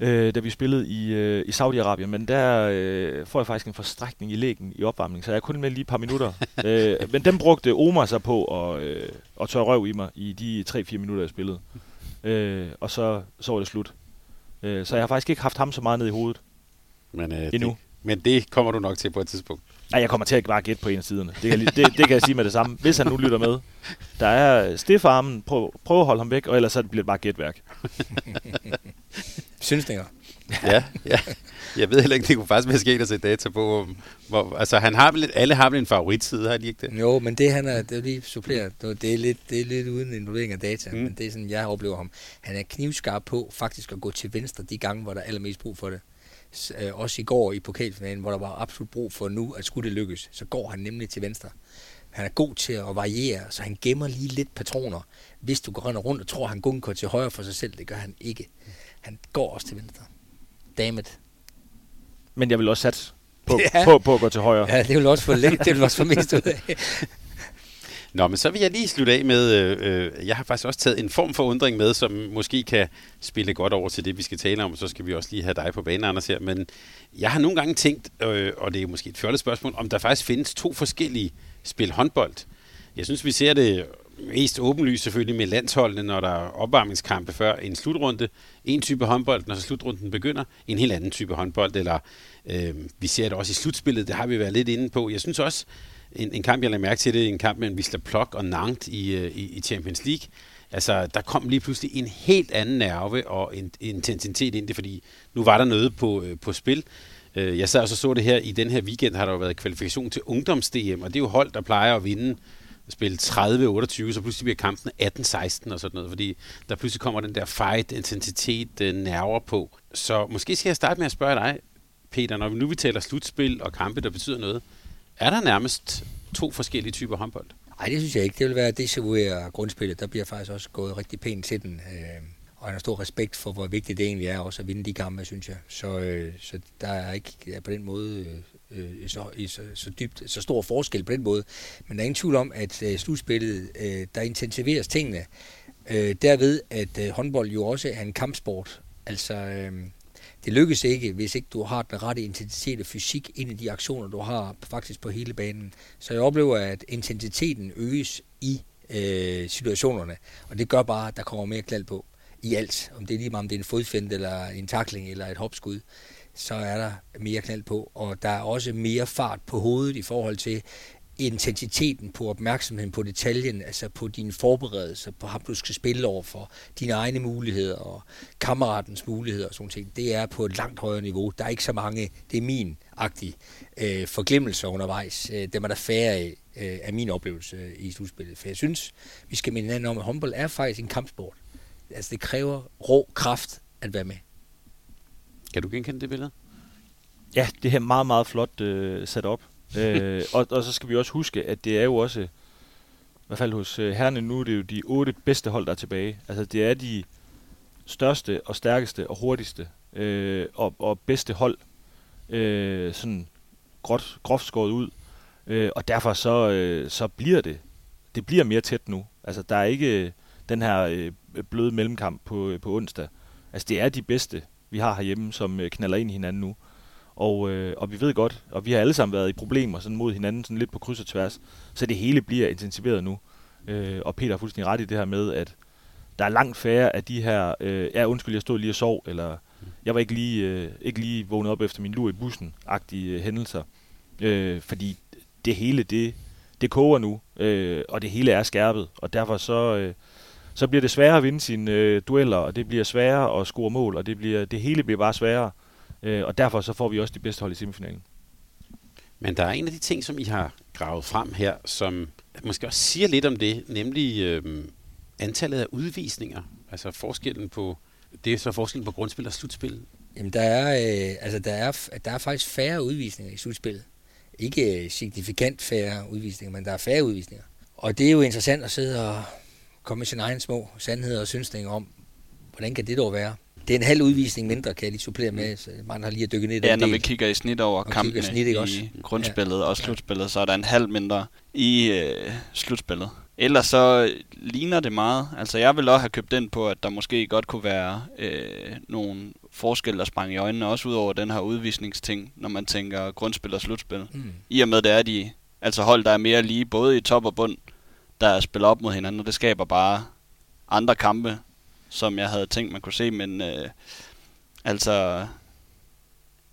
Øh, da vi spillede i, øh, i Saudi-Arabien, men der øh, får jeg faktisk en forstrækning i lægen i opvarmning, så jeg er kun med lige et par minutter. øh, men den brugte Omar sig på at, øh, at tørre røv i mig i de 3-4 minutter, jeg spillede. Øh, og så, så var det slut. Øh, så jeg har faktisk ikke haft ham så meget ned i hovedet Men, øh, endnu. Det, men det kommer du nok til på et tidspunkt. Nej, jeg kommer til at bare gætte på en af siderne. Det kan, det, det kan jeg sige med det samme. Hvis han nu lytter med. Der er stiffarmen. Prøv, prøv at holde ham væk, og ellers så bliver det bare gætværk. Synsninger. ja, ja. Jeg ved heller ikke, det kunne faktisk være sket at se data på. om- Hvor, altså, han har lidt- alle har vel en favoritside, har de ikke det? Jo, men det han er, det er lige suppleret. Det er lidt, det er lidt uden involvering af data, mm. men det er sådan, jeg oplever ham. Han er knivskarp på faktisk at gå til venstre de gange, hvor der er allermest brug for det. Øh, også i går i pokalfinalen, hvor der var absolut brug for nu, at skulle det lykkes, så går han nemlig til venstre. Han er god til at variere, så han gemmer lige lidt patroner. Hvis du går rundt og tror, han kun går til højre for sig selv, det gør han ikke. Han går også til venstre. Dammit. Men jeg vil også satse på, Ja. på, på at gå til højre. Ja, det vil også få, lidt, det vil også få mest ud af. Nå, men så vil jeg lige slutte af med, øh, øh, jeg har faktisk også taget en form for undring med, som måske kan spille godt over til det, vi skal tale om, så skal vi også lige have dig på banen, Anders, her. Men jeg har nogle gange tænkt, øh, og det er måske et fjollet spørgsmål, om der faktisk findes to forskellige spil håndbold. Jeg synes, vi ser det mest åbenlyst selvfølgelig med landsholdene, når der er opvarmningskampe før en slutrunde. En type håndbold, når så slutrunden begynder. En helt anden type håndbold, eller øh, vi ser det også i slutspillet, det har vi været lidt inde på. Jeg synes også, en, en kamp, jeg lagde mærke til det, en kamp mellem Wisla Plok og Nantes i, øh, i, i Champions League. Altså, der kom lige pludselig en helt anden nerve og en, en intensitet ind det, fordi nu var der noget på, øh, på spil. Øh, jeg sad og så, så det her, i den her weekend har der jo været kvalifikation til ungdoms-DM, og det er jo hold, der plejer at vinde spille 30-28, så pludselig bliver kampen 18-16 og sådan noget, fordi der pludselig kommer den der fight, intensitet, nerver på. Så måske skal jeg starte med at spørge dig, Peter, når vi nu vi taler slutspil og kampe, der betyder noget, er der nærmest to forskellige typer håndbold? Nej, det synes jeg ikke. Det vil være det desavouere grundspillet. Der bliver faktisk også gået rigtig pænt til den. Øh, og han har stor respekt for, hvor vigtigt det egentlig er også at vinde de kampe, synes jeg. Så, øh, så der er ikke er på den måde øh, øh så, i så, så, dybt, så stor forskel på den måde. Men der er ingen tvivl om, at øh, slutspillet, øh, der intensiveres tingene. Øh, derved, at øh, håndbold jo også er en kampsport. Altså, øh, det lykkes ikke, hvis ikke du har den rette intensitet og fysik ind i de aktioner, du har faktisk på hele banen. Så jeg oplever, at intensiteten øges i øh, situationerne, og det gør bare, at der kommer mere klald på i alt. Om det er lige meget, om det er en fodfinde, eller en takling, eller et hopskud, så er der mere knald på, og der er også mere fart på hovedet i forhold til, intensiteten på opmærksomheden på detaljen, altså på dine forberedelser, på ham du skal spille over for, dine egne muligheder og kammeratens muligheder og sådan ting, det er på et langt højere niveau. Der er ikke så mange, det er min-agtige øh, forglemmelser undervejs. Øh, dem er der færre af, øh, af min oplevelse øh, i slutspillet. For jeg synes, vi skal minde hinanden om, at håndbold er faktisk en kampsport. Altså det kræver rå kraft at være med. Kan du genkende det billede? Ja, det her meget, meget flot øh, sat op øh, og, og så skal vi også huske, at det er jo også, i hvert fald hos øh, herrene nu, det er jo de otte bedste hold, der er tilbage. Altså det er de største og stærkeste og hurtigste øh, og, og bedste hold, øh, sådan groft, groft skåret ud. Øh, og derfor så, øh, så bliver det, det bliver mere tæt nu. Altså der er ikke øh, den her øh, bløde mellemkamp på, øh, på onsdag. Altså det er de bedste, vi har herhjemme, som øh, knaller ind i hinanden nu. Og, øh, og vi ved godt, og vi har alle sammen været i problemer sådan mod hinanden, sådan lidt på kryds og tværs, så det hele bliver intensiveret nu. Øh, og Peter har fuldstændig ret i det her med, at der er langt færre af de her, øh, ja undskyld, jeg stod lige og sov, eller jeg var ikke lige, øh, ikke lige vågnet op efter min lur i bussen-agtige øh, hændelser. Øh, fordi det hele, det, det koger nu, øh, og det hele er skærpet, og derfor så, øh, så bliver det sværere at vinde sine øh, dueller, og det bliver sværere at score mål, og det, bliver, det hele bliver bare sværere. Øh, og derfor så får vi også de bedste hold i semifinalen. Men der er en af de ting, som I har gravet frem her, som måske også siger lidt om det, nemlig øh, antallet af udvisninger. Altså forskellen på, det er så forskellen på grundspil og slutspil. Jamen der er, øh, altså der er, der er faktisk færre udvisninger i slutspillet. Ikke signifikant færre udvisninger, men der er færre udvisninger. Og det er jo interessant at sidde og komme med sine egne små sandheder og synsninger om, hvordan kan det dog være? Det er en halv udvisning mindre, kan jeg lige supplere med. Så man har lige at dykke ned i Ja, når del. vi kigger i snit over kampene snit, i også. grundspillet ja. og slutspillet, så er der en halv mindre i øh, slutspillet. Ellers så ligner det meget. Altså jeg vil også have købt den på, at der måske godt kunne være øh, nogle forskelle, der sprang i øjnene, også ud over den her udvisningsting, når man tænker grundspil og slutspil. Mm. I og med det er de altså hold, der er mere lige, både i top og bund, der spiller op mod hinanden, og det skaber bare andre kampe, som jeg havde tænkt, man kunne se, men øh, altså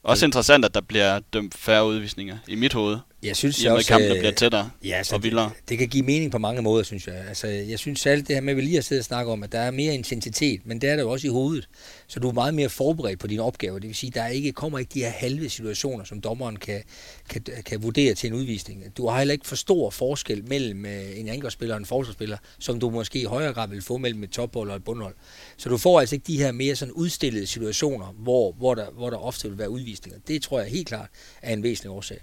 også interessant, at der bliver dømt færre udvisninger i mit hoved. Jeg synes I også, kampen bliver tættere ja, altså, og vildere. Det, det, kan give mening på mange måder, synes jeg. Altså, jeg synes særligt det her med, at vi lige har siddet og snakket om, at der er mere intensitet, men det er der jo også i hovedet. Så du er meget mere forberedt på dine opgaver. Det vil sige, der ikke, kommer ikke de her halve situationer, som dommeren kan, kan, kan vurdere til en udvisning. Du har heller ikke for stor forskel mellem øh, en angrebsspiller og en forsvarsspiller, som du måske i højere grad vil få mellem et tophold og et bundhold. Så du får altså ikke de her mere sådan udstillede situationer, hvor, hvor, der, hvor der ofte vil være udvisninger. Det tror jeg helt klart er en væsentlig årsag.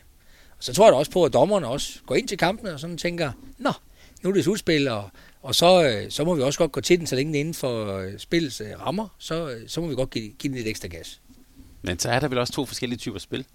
Så tror jeg da også på, at dommerne også går ind til kampene og sådan tænker, nå, nu er det slutspil, og, og så, øh, så må vi også godt gå til den, så længe den inden for øh, spillets øh, rammer, så, så må vi godt give, give den lidt ekstra gas. Men så er der vel også to forskellige typer spil?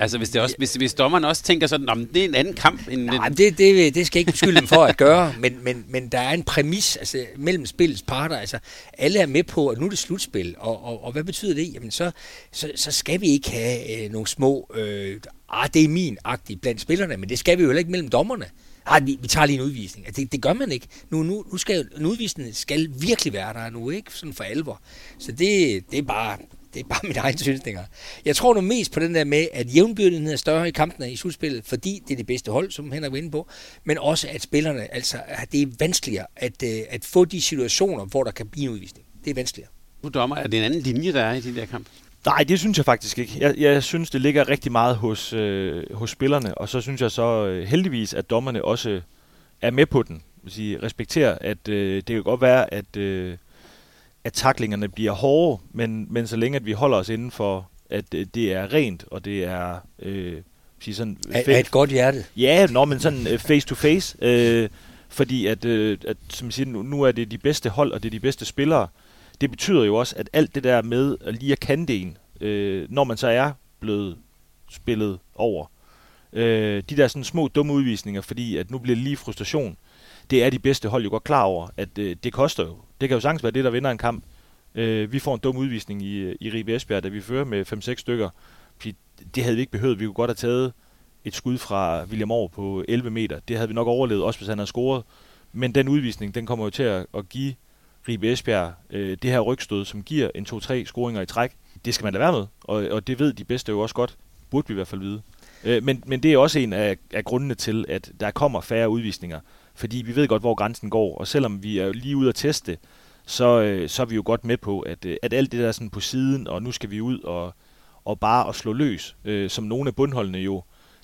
Altså hvis, det også, hvis, hvis dommeren også tænker sådan, om det er en anden kamp. End Nej, en... det, det, det skal ikke beskylde dem for at gøre, men, men, men der er en præmis altså, mellem spillets parter. Altså, alle er med på, at nu er det slutspil, og, og, og hvad betyder det? Jamen så, så, så skal vi ikke have øh, nogle små, øh, ah, det er min-agtige blandt spillerne, men det skal vi jo heller ikke mellem dommerne. Ah, vi, vi tager lige en udvisning. Altså, det, det gør man ikke. Nu, nu, nu skal en udvisning skal virkelig være der nu, ikke? Sådan for alvor. Så det, det er bare det er bare mit egen synsninger. Jeg tror nu mest på den der med, at jævnbyrdigheden er større i kampene i slutspillet, fordi det er det bedste hold, som Henrik var inde på, men også at spillerne, altså at det er vanskeligere at, øh, at få de situationer, hvor der kan blive en udvisning. Det er vanskeligere. Nu dommer, er det en anden linje, der er i de der kamp? Nej, det synes jeg faktisk ikke. Jeg, jeg synes, det ligger rigtig meget hos, øh, hos spillerne, og så synes jeg så øh, heldigvis, at dommerne også er med på den. Vil sige, respekterer, at øh, det kan godt være, at øh, at taklingerne bliver hårde, men, men så længe at vi holder os inden for, at øh, det er rent, og det er... Øh, sige sådan, er, er et godt hjerte. Ja, nå, men sådan øh, face to face. Øh, fordi at, øh, at som jeg siger, nu, nu er det de bedste hold, og det er de bedste spillere. Det betyder jo også, at alt det der med at lige at kende en, øh, når man så er blevet spillet over, øh, de der sådan små dumme udvisninger, fordi at nu bliver det lige frustration, det er de bedste hold jo godt klar over, at øh, det koster jo. Det kan jo sagtens være det, der vinder en kamp. Øh, vi får en dum udvisning i, i Ribe Esbjerg, da vi fører med 5-6 stykker. Det havde vi ikke behøvet. Vi kunne godt have taget et skud fra William Aar på 11 meter. Det havde vi nok overlevet, også hvis han havde scoret. Men den udvisning, den kommer jo til at, at give Ribe Esbjerg øh, det her rygstød, som giver en 2-3 scoringer i træk. Det skal man lade være med, og, og det ved de bedste jo også godt. Burde vi i hvert fald vide. Øh, men, men det er også en af, af grundene til, at der kommer færre udvisninger fordi vi ved godt, hvor grænsen går, og selvom vi er lige ude at teste, så, øh, så er vi jo godt med på, at, øh, at alt det der sådan på siden, og nu skal vi ud og, og bare at slå løs, øh, som nogle af bundholdene jo,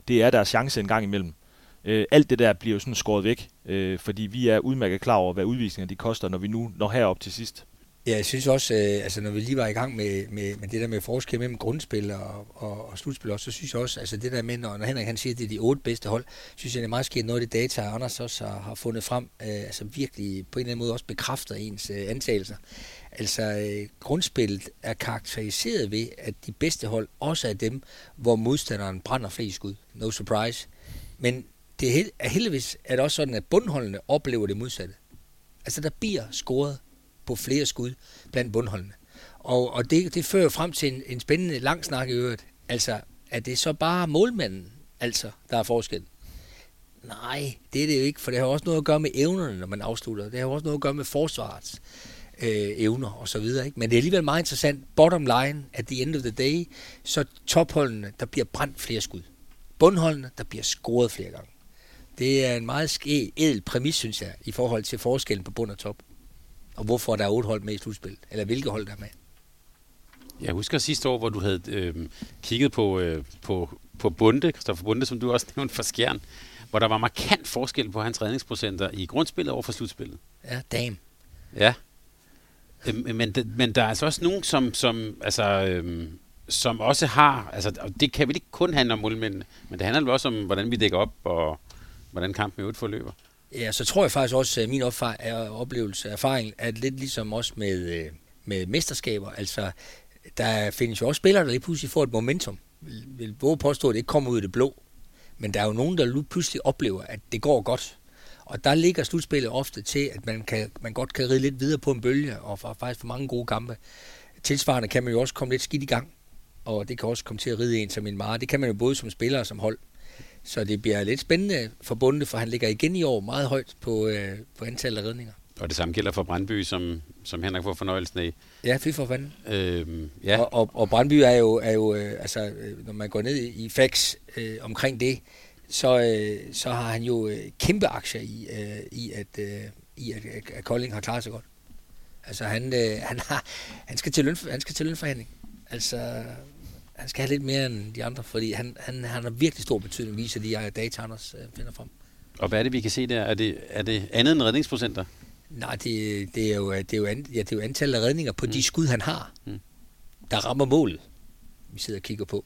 det er deres chance en gang imellem. Øh, alt det der bliver jo sådan skåret væk, øh, fordi vi er udmærket klar over, hvad udvisninger de koster, når vi nu når herop til sidst. Ja, jeg synes også, øh, altså når vi lige var i gang med, med, med det der med forskel mellem grundspil og, og, og slutspil også, så synes jeg også, altså det der med, når, når Henrik han siger, at det er de otte bedste hold, synes jeg, det er meget sket noget af det data, Anders også har, har fundet frem, øh, altså virkelig på en eller anden måde også bekræfter ens øh, antagelser. Altså øh, grundspillet er karakteriseret ved, at de bedste hold også er dem, hvor modstanderen brænder flest skud. No surprise. Men det er heldigvis er det også sådan, at bundholdene oplever det modsatte. Altså der bliver scoret på flere skud blandt bundholdene. Og, og det, det fører frem til en, en spændende lang snak i øvrigt. Altså, er det så bare målmanden, altså, der er forskel? Nej, det er det jo ikke, for det har også noget at gøre med evnerne, når man afslutter. Det har også noget at gøre med forsvarets øh, evner og så videre. Ikke? Men det er alligevel meget interessant. Bottom line, at the end of the day, så topholdene, der bliver brændt flere skud. Bundholdene, der bliver scoret flere gange. Det er en meget ske, edel præmis, synes jeg, i forhold til forskellen på bund og top og hvorfor der er otte hold med i slutspillet, eller hvilke hold der er med. Jeg husker sidste år, hvor du havde øh, kigget på, øh, på, på Bunde, Kristoffer Bunde, som du også nævnte for Skjern, hvor der var markant forskel på hans redningsprocenter i grundspillet over for slutspillet. Ja, dam. Ja. Øh, men, men der er altså også nogen, som, som, altså, øh, som også har, altså det kan vel ikke kun handle om målmændene, men det handler vel også om, hvordan vi dækker op, og hvordan kampen i øvrigt forløber. Ja, så tror jeg faktisk også, at min oplevelse erfaring er lidt ligesom også med, øh, med mesterskaber. Altså, der findes jo også spillere, der lige pludselig får et momentum. Jeg vil våge påstå, at det ikke kommer ud af det blå. Men der er jo nogen, der lige pludselig oplever, at det går godt. Og der ligger slutspillet ofte til, at man, kan, man godt kan ride lidt videre på en bølge, og faktisk for mange gode kampe. Tilsvarende kan man jo også komme lidt skidt i gang, og det kan også komme til at ride en som en meget. Det kan man jo både som spiller og som hold. Så det bliver lidt spændende forbundet, for han ligger igen i år meget højt på, øh, på antallet af redninger. Og det samme gælder for Brandby, som, som Henrik får fornøjelsen af. Ja, fy for fanden. Øhm, ja. Og, og, og Brandby er jo, er jo øh, altså, øh, når man går ned i fax øh, omkring det, så, øh, så har han jo øh, kæmpe aktier i, øh, i, at, øh, i at, at Kolding har klaret sig godt. Altså han, øh, han, har, han, skal til løn, han skal til lønforhandling. Altså han skal have lidt mere end de andre, fordi han, han, han har virkelig stor betydning, viser de data, Anders øh, finder frem. Og hvad er det, vi kan se der? Er det, er det andet end redningsprocenter? Nej, det, det, er, jo, det, er, jo an, ja, det er jo antallet af redninger på mm. de skud, han har, mm. der rammer målet, vi sidder og kigger på.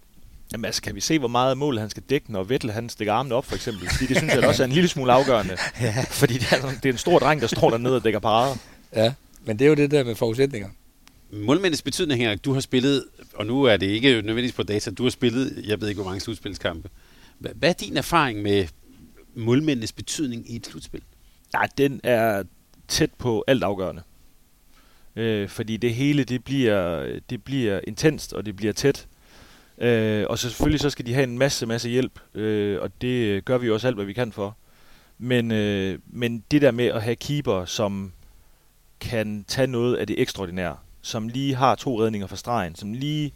Jamen altså, kan vi se, hvor meget mål han skal dække, når Vettel han stikker armene op, for eksempel? Fordi det synes jeg også er en lille smule afgørende. ja. Fordi det er, det er en stor dreng, der står dernede og dækker parader. Ja, men det er jo det der med forudsætninger målmændets betydning, Henrik, du har spillet og nu er det ikke nødvendigvis på data, du har spillet, jeg ved ikke hvor mange slutspilskampe. Hvad er din erfaring med målmændenes betydning i et slutspil? Ja, den er tæt på alt afgørende. Øh, fordi det hele, det bliver, det bliver intenst, og det bliver tæt. Øh, og så selvfølgelig så skal de have en masse, masse hjælp, øh, og det gør vi også alt, hvad vi kan for. Men, øh, men det der med at have keeper, som kan tage noget af det ekstraordinære, som lige har to redninger fra stregen, som lige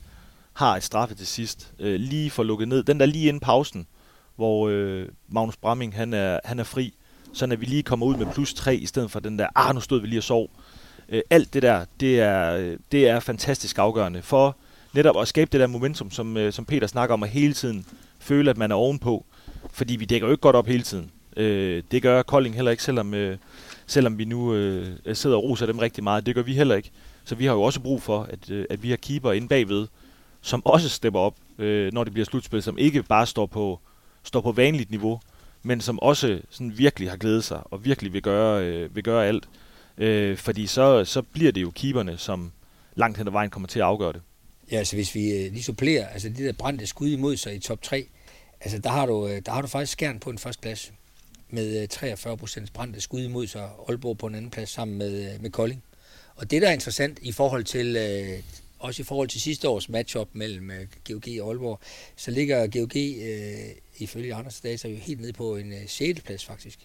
har et straffe til sidst, øh, lige får lukket ned. Den der lige inden pausen, hvor øh, Magnus Bramming han er, han er fri, så at vi lige kommer ud med plus 3, i stedet for den der, ah, nu stod vi lige og sov. Øh, alt det der, det er, det er fantastisk afgørende for netop at skabe det der momentum, som, øh, som Peter snakker om, at hele tiden føle, at man er ovenpå. Fordi vi dækker jo ikke godt op hele tiden. Øh, det gør Kolding heller ikke, selvom, øh, selvom vi nu øh, sidder og roser dem rigtig meget. Det gør vi heller ikke. Så vi har jo også brug for, at, øh, at vi har keeper inde bagved, som også stepper op, øh, når det bliver slutspil, som ikke bare står på, står på vanligt niveau, men som også sådan virkelig har glædet sig, og virkelig vil gøre, øh, vil gøre alt. Øh, fordi så, så bliver det jo keeperne, som langt hen ad vejen kommer til at afgøre det. Ja, altså hvis vi øh, lige supplerer, altså det der brændte skud imod sig i top 3, altså der har du, øh, der har du faktisk skærn på en første plads med øh, 43 procents brændte skud imod sig, Aalborg på en anden plads sammen med, øh, med Kolding. Og det, der er interessant i forhold til, øh, også i forhold til sidste års matchup mellem øh, GOG og Aalborg, så ligger GOG øh, ifølge andre data jo helt nede på en øh, 6. plads faktisk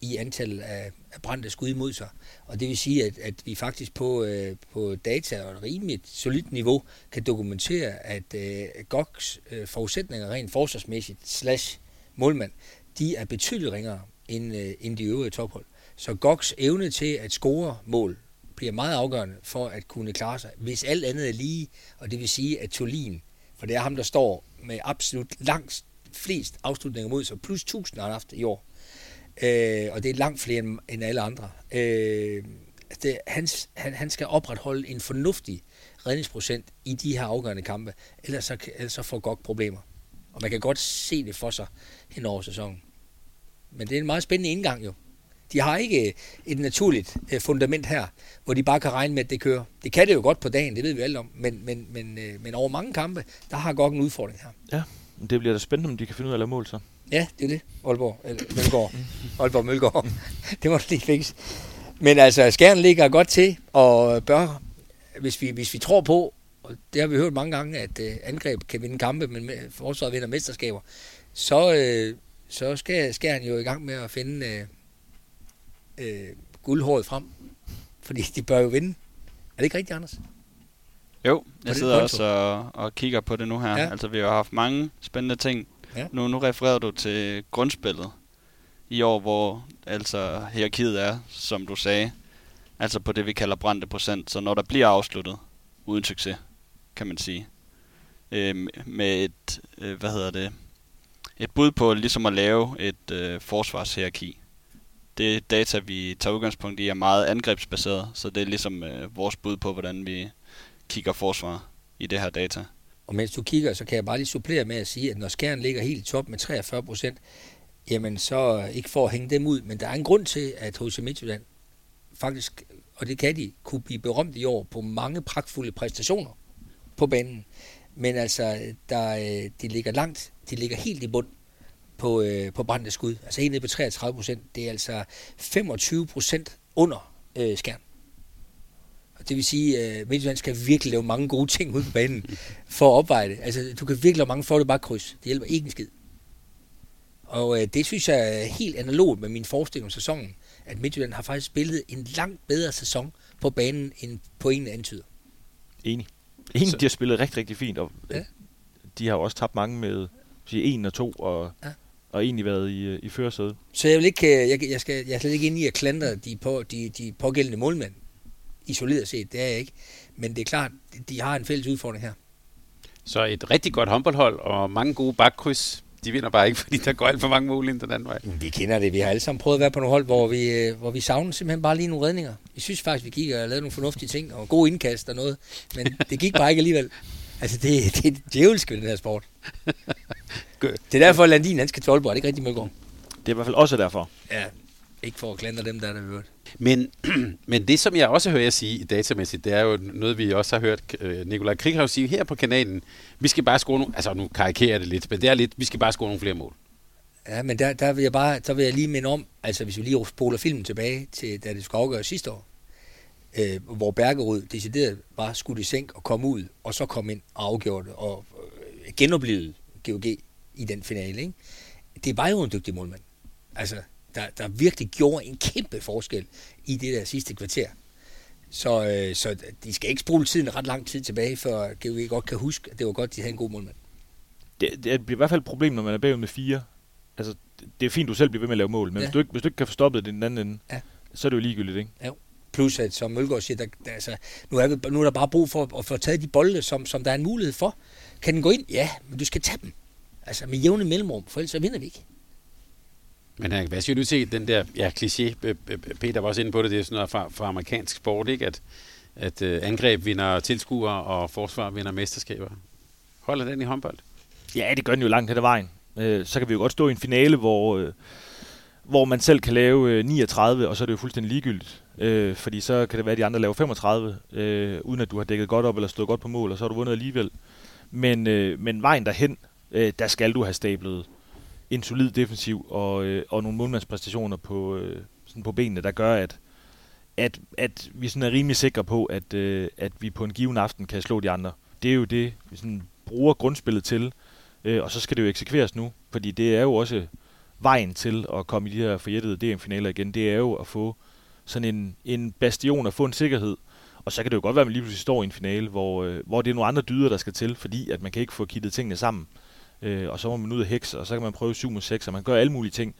i antallet af, af brændte skud imod sig. Og det vil sige, at, at vi faktisk på, øh, på data og et rimeligt solidt niveau kan dokumentere, at øh, GOGs øh, forudsætninger rent forsvarsmæssigt slash målmand, de er betydeligt ringere end, øh, end de øvrige tophold. Så GOGs evne til at score mål bliver meget afgørende for at kunne klare sig, hvis alt andet er lige, og det vil sige, at Tolin, for det er ham, der står med absolut langt flest afslutninger mod sig, plus 1000 har han haft i år, øh, og det er langt flere end, end alle andre. Øh, det, han, han, han skal opretholde en fornuftig redningsprocent i de her afgørende kampe, ellers så, ellers så får GOG problemer. Og man kan godt se det for sig hen over sæsonen. Men det er en meget spændende indgang jo. De har ikke et naturligt øh, fundament her, hvor de bare kan regne med, at det kører. Det kan det jo godt på dagen, det ved vi alle om, men, men, men, øh, men over mange kampe, der har godt en udfordring her. Ja, det bliver da spændende, om de kan finde ud af at lave mål så. Ja, det er det. Aalborg, eller Mølgaard. Aalborg Mølgaard. det må du lige fikse. Men altså, Skjern ligger godt til, og bør, hvis vi, hvis vi tror på, og det har vi hørt mange gange, at uh, angreb kan vinde kampe, men forsvaret vinder mesterskaber, så, uh, så skal Skjern jo i gang med at finde uh, uh, guldhåret frem. Fordi de bør jo vinde. Er det ikke rigtigt, Anders? Jo, jeg sidder også og, og kigger på det nu her. Ja. Altså, vi har haft mange spændende ting. Ja. Nu, nu refererer du til grundspillet i år, hvor altså hierarkiet er, som du sagde, altså på det, vi kalder brændte procent. Så når der bliver afsluttet uden succes, kan man sige, øh, med et, øh, hvad hedder det, et bud på ligesom at lave et øh, forsvarshierarki. Det data, vi tager udgangspunkt i, er meget angrebsbaseret, så det er ligesom øh, vores bud på, hvordan vi kigger forsvar i det her data. Og mens du kigger, så kan jeg bare lige supplere med at sige, at når skæren ligger helt i top med 43 procent, jamen så øh, ikke for at hænge dem ud, men der er en grund til, at H.C. Midtjylland faktisk, og det kan de, kunne blive berømt i år på mange pragtfulde præstationer på banen. Men altså, der, øh, de ligger langt, de ligger helt i bund på, øh, på brændte skud. Altså helt nede på 33 procent. Det er altså 25 procent under øh, skærm. Og det vil sige, at øh, Midtjylland skal virkelig lave mange gode ting ude på banen for at opveje det. Altså, du kan virkelig lave mange for det bare kryds. Det hjælper ikke en skid. Og øh, det synes jeg er helt analogt med min forestilling om sæsonen, at Midtjylland har faktisk spillet en langt bedre sæson på banen, end på en antyder. Enig. Enig, de har spillet rigtig, rigtig fint, og ja. de har jo også tabt mange med sige, en og to, og, ja. Og egentlig været i, øh, i førersædet. Så jeg vil ikke, jeg, jeg, skal, jeg er slet ikke inde i at klandre de, på, de, de pågældende målmænd isoleret set, det er jeg ikke. Men det er klart, de har en fælles udfordring her. Så et rigtig godt håndboldhold og mange gode bakkryds. De vinder bare ikke, fordi der går alt for mange mål ind den anden vej. Vi kender det. Vi har alle sammen prøvet at være på nogle hold, hvor vi, øh, hvor vi savner simpelthen bare lige nogle redninger. Vi synes faktisk, vi gik og lavede nogle fornuftige ting, og gode indkast og noget. Men det gik bare ikke alligevel. Altså, det, det er djævelsk ved den her sport. Det er derfor, at Landin han skal til Aalborg. Er det ikke rigtig Mølgaard? Det er i hvert fald også derfor. Ja, Ikke for at klandre dem, der er der hørt. Men, men det, som jeg også hører jer sige datamæssigt, det er jo noget, vi også har hørt øh, Nikolaj Krighav sige her på kanalen. Vi skal bare score nogle, altså nu karikerer det lidt, men det er lidt, vi skal bare score nogle flere mål. Ja, men der, der, vil jeg bare, der vil jeg lige minde om, altså hvis vi lige spoler filmen tilbage til, da det skulle afgøre sidste år, øh, hvor Bergerud decideret bare skulle i sænk og komme ud, og så komme ind og afgjorde det, og øh, genoplevede GOG i den finale. Ikke? Det var jo en dygtig målmand. Altså, der, der virkelig gjorde en kæmpe forskel i det der sidste kvarter. Så, øh, så de skal ikke spole tiden ret lang tid tilbage, før GOG godt kan huske, at det var godt, de havde en god målmand. Det, det bliver i hvert fald et problem, når man er bagud med fire. Altså, det er fint, du selv bliver ved med at lave mål, men ja. hvis, du ikke, hvis du ikke kan få stoppet det den anden ende, ja. så er det jo ligegyldigt, ikke? Ja. Plus at, som Mølgaard siger, der, der, altså, nu, er vi, nu er der bare brug for at få taget de bolde, som, som der er en mulighed for. Kan den gå ind? Ja, men du skal tage dem. Altså med jævne mellemrum, for ellers så vinder vi ikke. Men hvad siger du til den der ja, kliché, Peter var også inde på det, det er sådan noget fra, fra amerikansk sport, ikke? at, at angreb vinder tilskuere, og forsvar vinder mesterskaber. Holder den i håndbold? Ja, det gør den jo langt hen ad vejen. Så kan vi jo godt stå i en finale, hvor, hvor man selv kan lave uh, 39, og så er det jo fuldstændig ligegyldigt. Fordi så kan det være, at de andre laver 35, uh, uden at du har dækket godt op eller stået godt på mål, og så har du vundet alligevel. Men, men vejen derhen, øh, der skal du have stablet en solid defensiv og, øh, og nogle målmandspræstationer på, øh, sådan på benene, der gør, at, at, at vi sådan er rimelig sikre på, at, øh, at vi på en given aften kan slå de andre. Det er jo det, vi sådan bruger grundspillet til, øh, og så skal det jo eksekveres nu, fordi det er jo også vejen til at komme i de her forjættede DM-finaler igen, det er jo at få sådan en, en bastion, at få en sikkerhed, og så kan det jo godt være, at man lige pludselig står i en finale, hvor, øh, hvor det er nogle andre dyder, der skal til, fordi at man kan ikke få kittet tingene sammen øh, og så må man ud af hekse, og så kan man prøve 7 mod 6, og man gør alle mulige ting.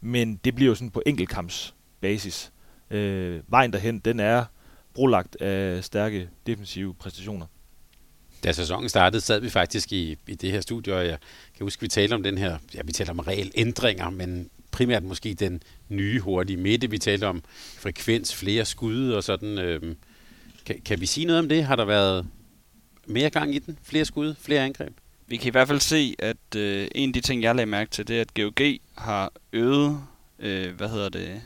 Men det bliver jo sådan på enkeltkampsbasis. Øh, vejen derhen, den er brolagt af stærke defensive præstationer. Da sæsonen startede, sad vi faktisk i, i det her studie, og jeg kan huske, vi talte om den her, ja, vi talte om ændringer, men primært måske den nye hurtige midte. Vi talte om frekvens, flere skud og sådan. Øh, kan, kan vi sige noget om det? Har der været mere gang i den? Flere skud? Flere angreb? Vi kan i hvert fald se, at øh, en af de ting, jeg lagde mærke til, det er, at GOG har øget, øh, hvad hedder det,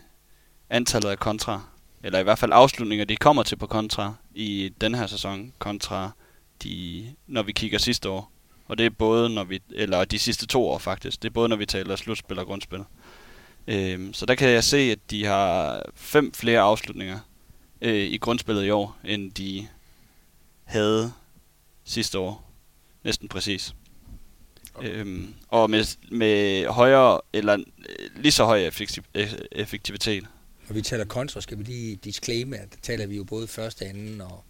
antallet af kontra, eller i hvert fald afslutninger, de kommer til på kontra i den her sæson, kontra de, når vi kigger sidste år. Og det er både når vi, eller de sidste to år faktisk, det er både når vi taler slutspil og grundspil. Øh, så der kan jeg se, at de har fem flere afslutninger øh, i grundspillet i år, end de havde sidste år næsten præcis. Okay. Øhm, og med, med højere, eller øh, lige så høj effektivitet. Når vi taler kontra, skal vi lige disclaimer, at der taler vi jo både første, anden og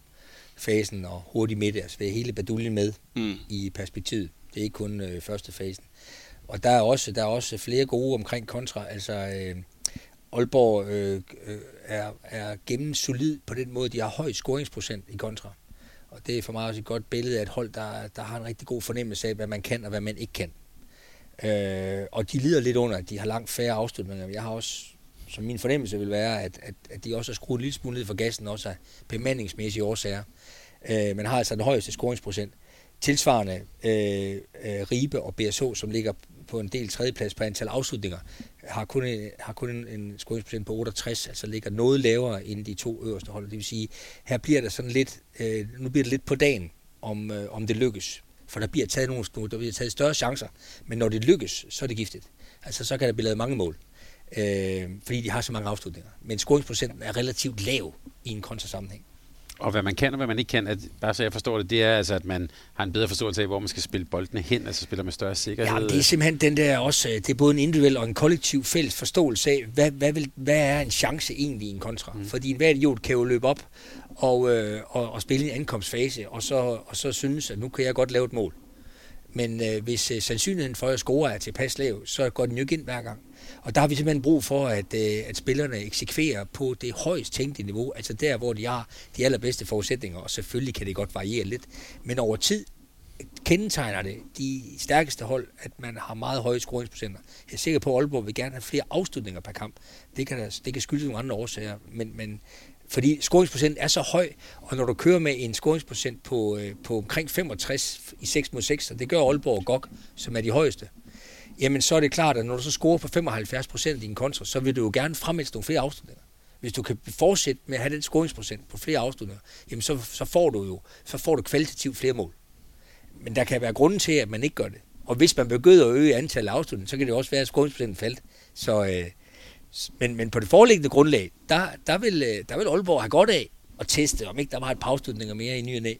fasen og hurtig midt, altså vi hele baduljen med mm. i perspektivet. Det er ikke kun øh, første fasen. Og der er også der er også flere gode omkring kontra. Altså øh, Aalborg øh, øh, er, er gennemsolid på den måde, de har høj scoringsprocent i kontra. Og det er for mig også et godt billede af et hold, der, der har en rigtig god fornemmelse af, hvad man kan og hvad man ikke kan. Øh, og de lider lidt under, at de har langt færre afslutninger. Jeg har også, som min fornemmelse vil være, at, at, at de også har skruet lidt smule ned for gassen, også af bemandingsmæssige årsager. Øh, man har altså den højeste scoringsprocent. Tilsvarende øh, øh, Ribe og BSH, som ligger på en del tredjeplads på antal afslutninger, har kun, en, har kun en, en scoringsprocent på 68, altså ligger noget lavere end de to øverste hold. Det vil sige, her bliver der sådan lidt, øh, nu bliver det lidt på dagen, om, øh, om det lykkes. For der bliver taget nogle, der bliver taget større chancer, men når det lykkes, så er det giftigt. Altså så kan der blive lavet mange mål, øh, fordi de har så mange afslutninger. Men scoringsprocenten er relativt lav i en kontrasammenhæng. Og hvad man kan og hvad man ikke kan, at, bare så jeg forstår det, det er altså, at man har en bedre forståelse af, hvor man skal spille boldene hen, altså spiller med større sikkerhed. Ja, det er simpelthen den der også, det er både en individuel og en kollektiv fælles forståelse af, hvad, hvad, vil, hvad er en chance egentlig i en kontra? Mm. Fordi en hver idiot kan jo løbe op og, øh, og, og spille i en ankomstfase, og så, og så synes, at nu kan jeg godt lave et mål. Men øh, hvis øh, sandsynligheden for at score er tilpas lav, så går den jo ikke ind hver gang. Og der har vi simpelthen brug for, at, øh, at spillerne eksekverer på det højst tænkte niveau, altså der, hvor de har de allerbedste forudsætninger, og selvfølgelig kan det godt variere lidt, men over tid kendetegner det de stærkeste hold, at man har meget høje scoringsprocenter. Jeg er sikker på, at Aalborg vil gerne have flere afslutninger per kamp. Det kan, det kan skyldes nogle andre årsager, men, men fordi scoringsprocenten er så høj, og når du kører med en scoringsprocent på, øh, på omkring 65 i 6 mod 6, og det gør Aalborg og GOG, som er de højeste, jamen så er det klart, at når du så scorer på 75 procent i din kontra, så vil du jo gerne fremælde nogle flere afslutninger. Hvis du kan fortsætte med at have den scoringsprocent på flere afslutninger, jamen så, så får du jo så får du kvalitativt flere mål. Men der kan være grunden til, at man ikke gør det. Og hvis man begynder at øge antallet af afslutninger, så kan det også være, at scoringsprocenten faldt. Så, øh, men, men på det foreliggende grundlag, der, der, vil, øh, der vil Aalborg have godt af at teste, om ikke der var et par afslutninger mere i ny og næ.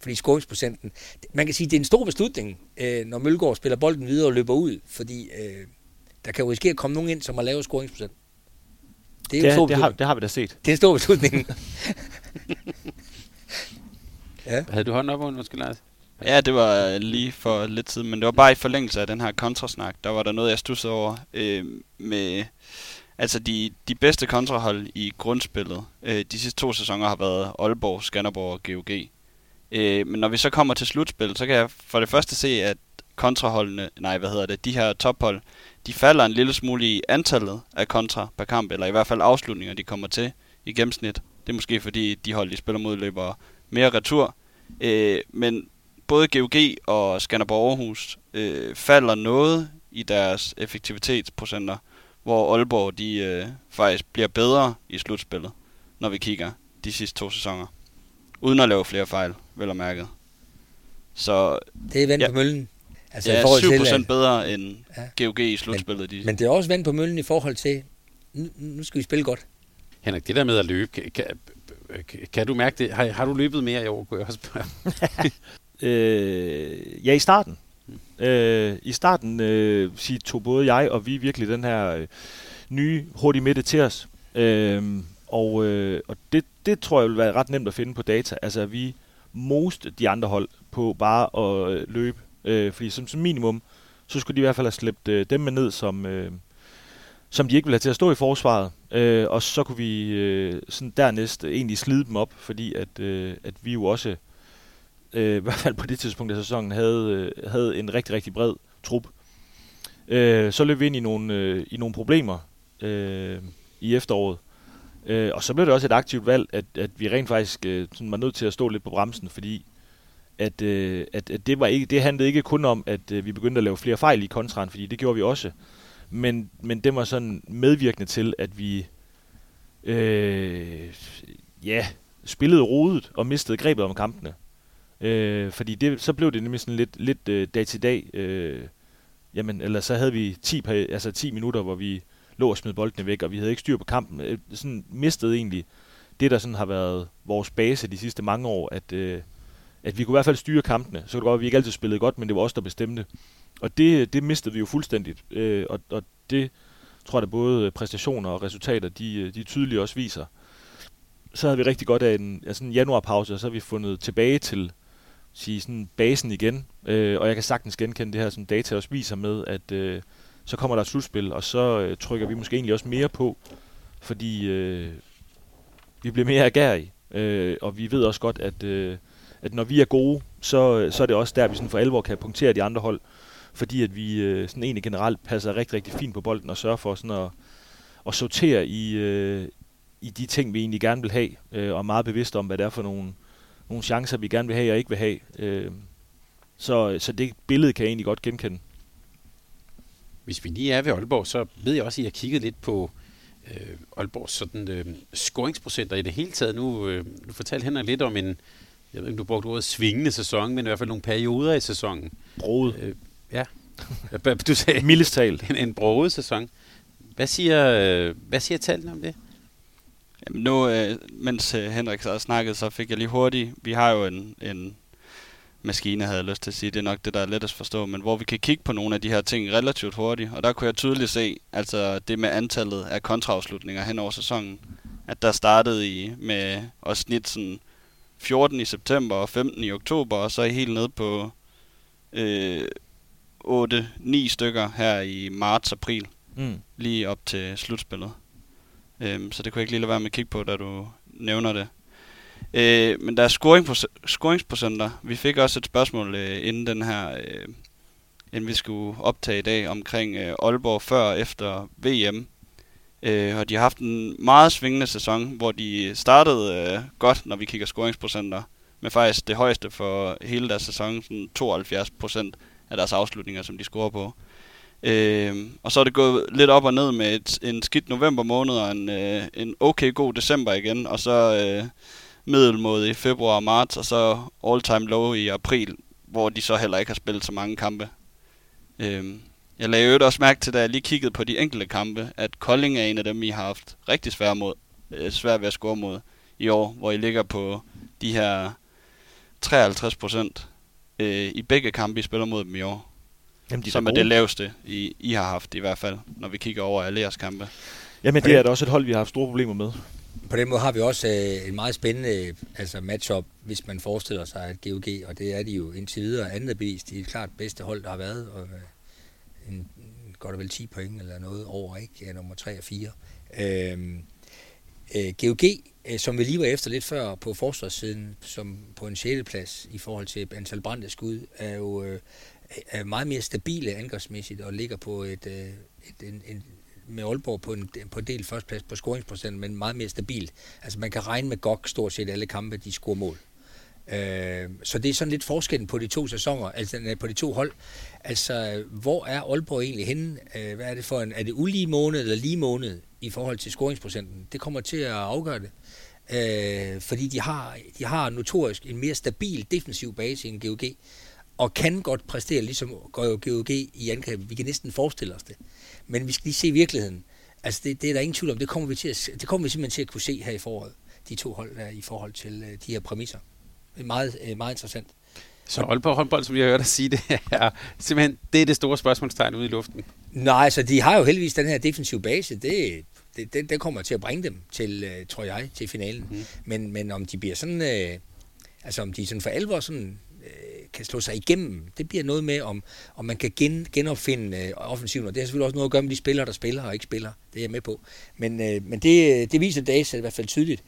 Fordi scoringsprocenten, man kan sige, det er en stor beslutning, øh, når Mølgaard spiller bolden videre og løber ud, fordi øh, der kan jo risikere at komme nogen ind, som har lavet scoringsprocent. Det, er det, stor det, har, det har vi da set. Det er en stor beslutning. ja. Havde du hånden op under, undskyld Lars? Ja, det var lige for lidt siden, men det var bare i forlængelse af den her kontrasnak. Der var der noget, jeg stussede over øh, med... Altså, de, de bedste kontrahold i grundspillet øh, de sidste to sæsoner har været Aalborg, Skanderborg og GOG. Øh, men når vi så kommer til slutspil, så kan jeg for det første se, at kontraholdene, nej, hvad hedder det, de her tophold, de falder en lille smule i antallet af kontra per kamp, eller i hvert fald afslutninger, de kommer til i gennemsnit. Det er måske fordi, de hold, de spiller mod, løber mere retur. Øh, men både GOG og Skanderborg Aarhus øh, falder noget i deres effektivitetsprocenter, hvor Aalborg de, øh, faktisk bliver bedre i slutspillet, når vi kigger de sidste to sæsoner. Uden at lave flere fejl, vel og mærket. Så, det er vand ja, på møllen. Altså, ja, i forhold 7% til, at, bedre end ja, GOG i slutspillet. Men, de. men det er også vand på møllen i forhold til, nu, nu skal vi spille godt. Henrik, det der med at løbe, kan, kan, kan du mærke det? Har, har du løbet mere i år, kunne jeg også spørge? øh, ja, i starten. Øh, I starten øh, sig, tog både jeg og vi virkelig den her øh, nye hurtige midte til os. Øh, og øh, og det, det tror jeg vil være ret nemt at finde på data. Altså, vi most de andre hold på bare at øh, løbe. Øh, fordi som, som minimum, så skulle de i hvert fald have slæbt øh, dem med ned, som, øh, som de ikke ville have til at stå i forsvaret. Øh, og så kunne vi øh, sådan dernæst egentlig slide dem op, fordi at, øh, at vi jo også, øh, i hvert fald på det tidspunkt af sæsonen, havde, øh, havde en rigtig, rigtig bred trup. Øh, så løb vi ind i nogle, øh, i nogle problemer øh, i efteråret. Øh, og så blev det også et aktivt valg, at, at vi rent faktisk øh, sådan var nødt til at stå lidt på bremsen, fordi at, øh, at, at det, var ikke, det handlede ikke kun om, at øh, vi begyndte at lave flere fejl i kontraen, fordi det gjorde vi også. Men, men det var sådan medvirkende til, at vi øh, ja, spillede rodet og mistede grebet om kampene. Øh, fordi det, så blev det nemlig sådan lidt, lidt øh, dag til dag. Øh, jamen, eller så havde vi 10, altså 10 minutter, hvor vi lå og smed boldene væk, og vi havde ikke styr på kampen. Øh, sådan mistede egentlig det, der sådan har været vores base de sidste mange år, at, øh, at vi kunne i hvert fald styre kampene. Så kunne det godt at vi ikke altid spillede godt, men det var os, der bestemte. Og det, det mistede vi jo fuldstændigt. Øh, og, og det tror jeg, at både præstationer og resultater, de, de tydeligt også viser. Så havde vi rigtig godt af en, altså en januarpause, og så har vi fundet tilbage til sige, sådan basen igen. Øh, og jeg kan sagtens genkende det her, som data også viser med, at øh, så kommer der et slutspil, og så øh, trykker vi måske egentlig også mere på, fordi øh, vi bliver mere agerige. Øh, og vi ved også godt, at, øh, at når vi er gode, så, øh, så er det også der, vi sådan for alvor kan punktere de andre hold fordi at vi øh, sådan egentlig generelt passer rigtig, rigtig fint på bolden og sørger for sådan at, at sortere i, øh, i de ting, vi egentlig gerne vil have, øh, og er meget bevidste om, hvad det er for nogle, nogle chancer, vi gerne vil have og ikke vil have. Øh, så, så det billede kan jeg egentlig godt genkende. Hvis vi lige er ved Aalborg, så ved jeg også, at I har kigget lidt på øh, Aalborgs sådan, øh, scoringsprocenter i det hele taget. Nu, øh, du fortalte Henrik lidt om en, jeg ved ikke, du brugte ordet svingende sæson, men i hvert fald nogle perioder i sæsonen. Broet. Øh, Ja. Du sagde Mildest talt. En, en broget sæson. Hvad siger, hvad siger tallene om det? Nu, øh, mens øh, Henrik så snakket, så fik jeg lige hurtigt. Vi har jo en, en maskine, havde jeg lyst til at sige. Det er nok det, der er lettest at forstå. Men hvor vi kan kigge på nogle af de her ting relativt hurtigt. Og der kunne jeg tydeligt se, altså det med antallet af kontraafslutninger hen over sæsonen. At der startede i med at snit sådan 14 i september og 15 i oktober, og så er helt ned på øh, 8-9 stykker her i marts-april. Mm. Lige op til slutspillet. Øhm, så det kunne jeg ikke lige lade være med at kigge på, da du nævner det. Øh, men der er scoring scoringsprocenter. Vi fik også et spørgsmål øh, inden den her, øh, inden vi skulle optage i dag, omkring øh, Aalborg før og efter VM. Øh, og de har haft en meget svingende sæson, hvor de startede øh, godt, når vi kigger scoringsprocenter, med faktisk det højeste for hele deres sæson, sådan 72 procent af deres afslutninger, som de scorer på. Øh, og så er det gået lidt op og ned med et, en skidt november måned og en, øh, en okay god december igen, og så øh, middelmåde i februar og marts, og så all-time low i april, hvor de så heller ikke har spillet så mange kampe. Øh, jeg lagde jo også mærke til, da jeg lige kiggede på de enkelte kampe, at Kolding er en af dem, I har haft rigtig svært, mod, øh, svært ved at score mod i år, hvor I ligger på de her 53 procent øh, i begge kampe, I spiller mod dem i år. Jamen, de som er, er det laveste, I, I har haft i hvert fald, når vi kigger over alle jeres kampe. Jamen, det er da også et hold, vi har haft store problemer med. På den måde har vi også øh, en meget spændende altså matchup, hvis man forestiller sig, at GOG, og det er de jo indtil videre andet bevis, de er klart bedste hold, der har været, og øh, en, godt og vel 10 point eller noget over, ikke? Ja, nummer 3 og 4. Øhm, øh, GOG, øh, som vi lige var efter lidt før på forsvarssiden, som på en 6. plads i forhold til antal brændte skud, er jo øh, er meget mere stabile angrebsmæssigt og ligger på et, øh, et, en, en, med Aalborg på en, på en del førstplads på scoringsprocent, men meget mere stabilt. Altså man kan regne med GOG stort set alle kampe, de scorer mål. Øh, så det er sådan lidt forskellen på de to sæsoner, altså på de to hold. Altså, hvor er Aalborg egentlig henne? Øh, hvad er det for en, er det ulige måned eller lige måned i forhold til scoringsprocenten? Det kommer til at afgøre det. Øh, fordi de har, de har notorisk en mere stabil defensiv base end GOG og kan godt præstere, ligesom GOG i angreb. Vi kan næsten forestille os det. Men vi skal lige se virkeligheden. Altså, det, det er der ingen tvivl om. Det kommer, vi til at, det kommer vi simpelthen til at kunne se her i foråret. De to hold der i forhold til uh, de her præmisser. Det er meget, uh, meget interessant. Så Aalborg håndbold, som jeg har hørt dig sige, det er simpelthen det, er det store spørgsmålstegn ude i luften. Nej, altså de har jo heldigvis den her defensive base. Det, det, det, det kommer til at bringe dem til, uh, tror jeg, til finalen. Mm. Men, men om de bliver sådan, uh, altså om de sådan for alvor sådan kan slå sig igennem. Det bliver noget med, om, om man kan gen, genopfinde øh, offensiven, og det har selvfølgelig også noget at gøre med de spillere, der spiller og ikke spiller. Det er jeg med på. Men, øh, men det, øh, det viser data i hvert fald tydeligt.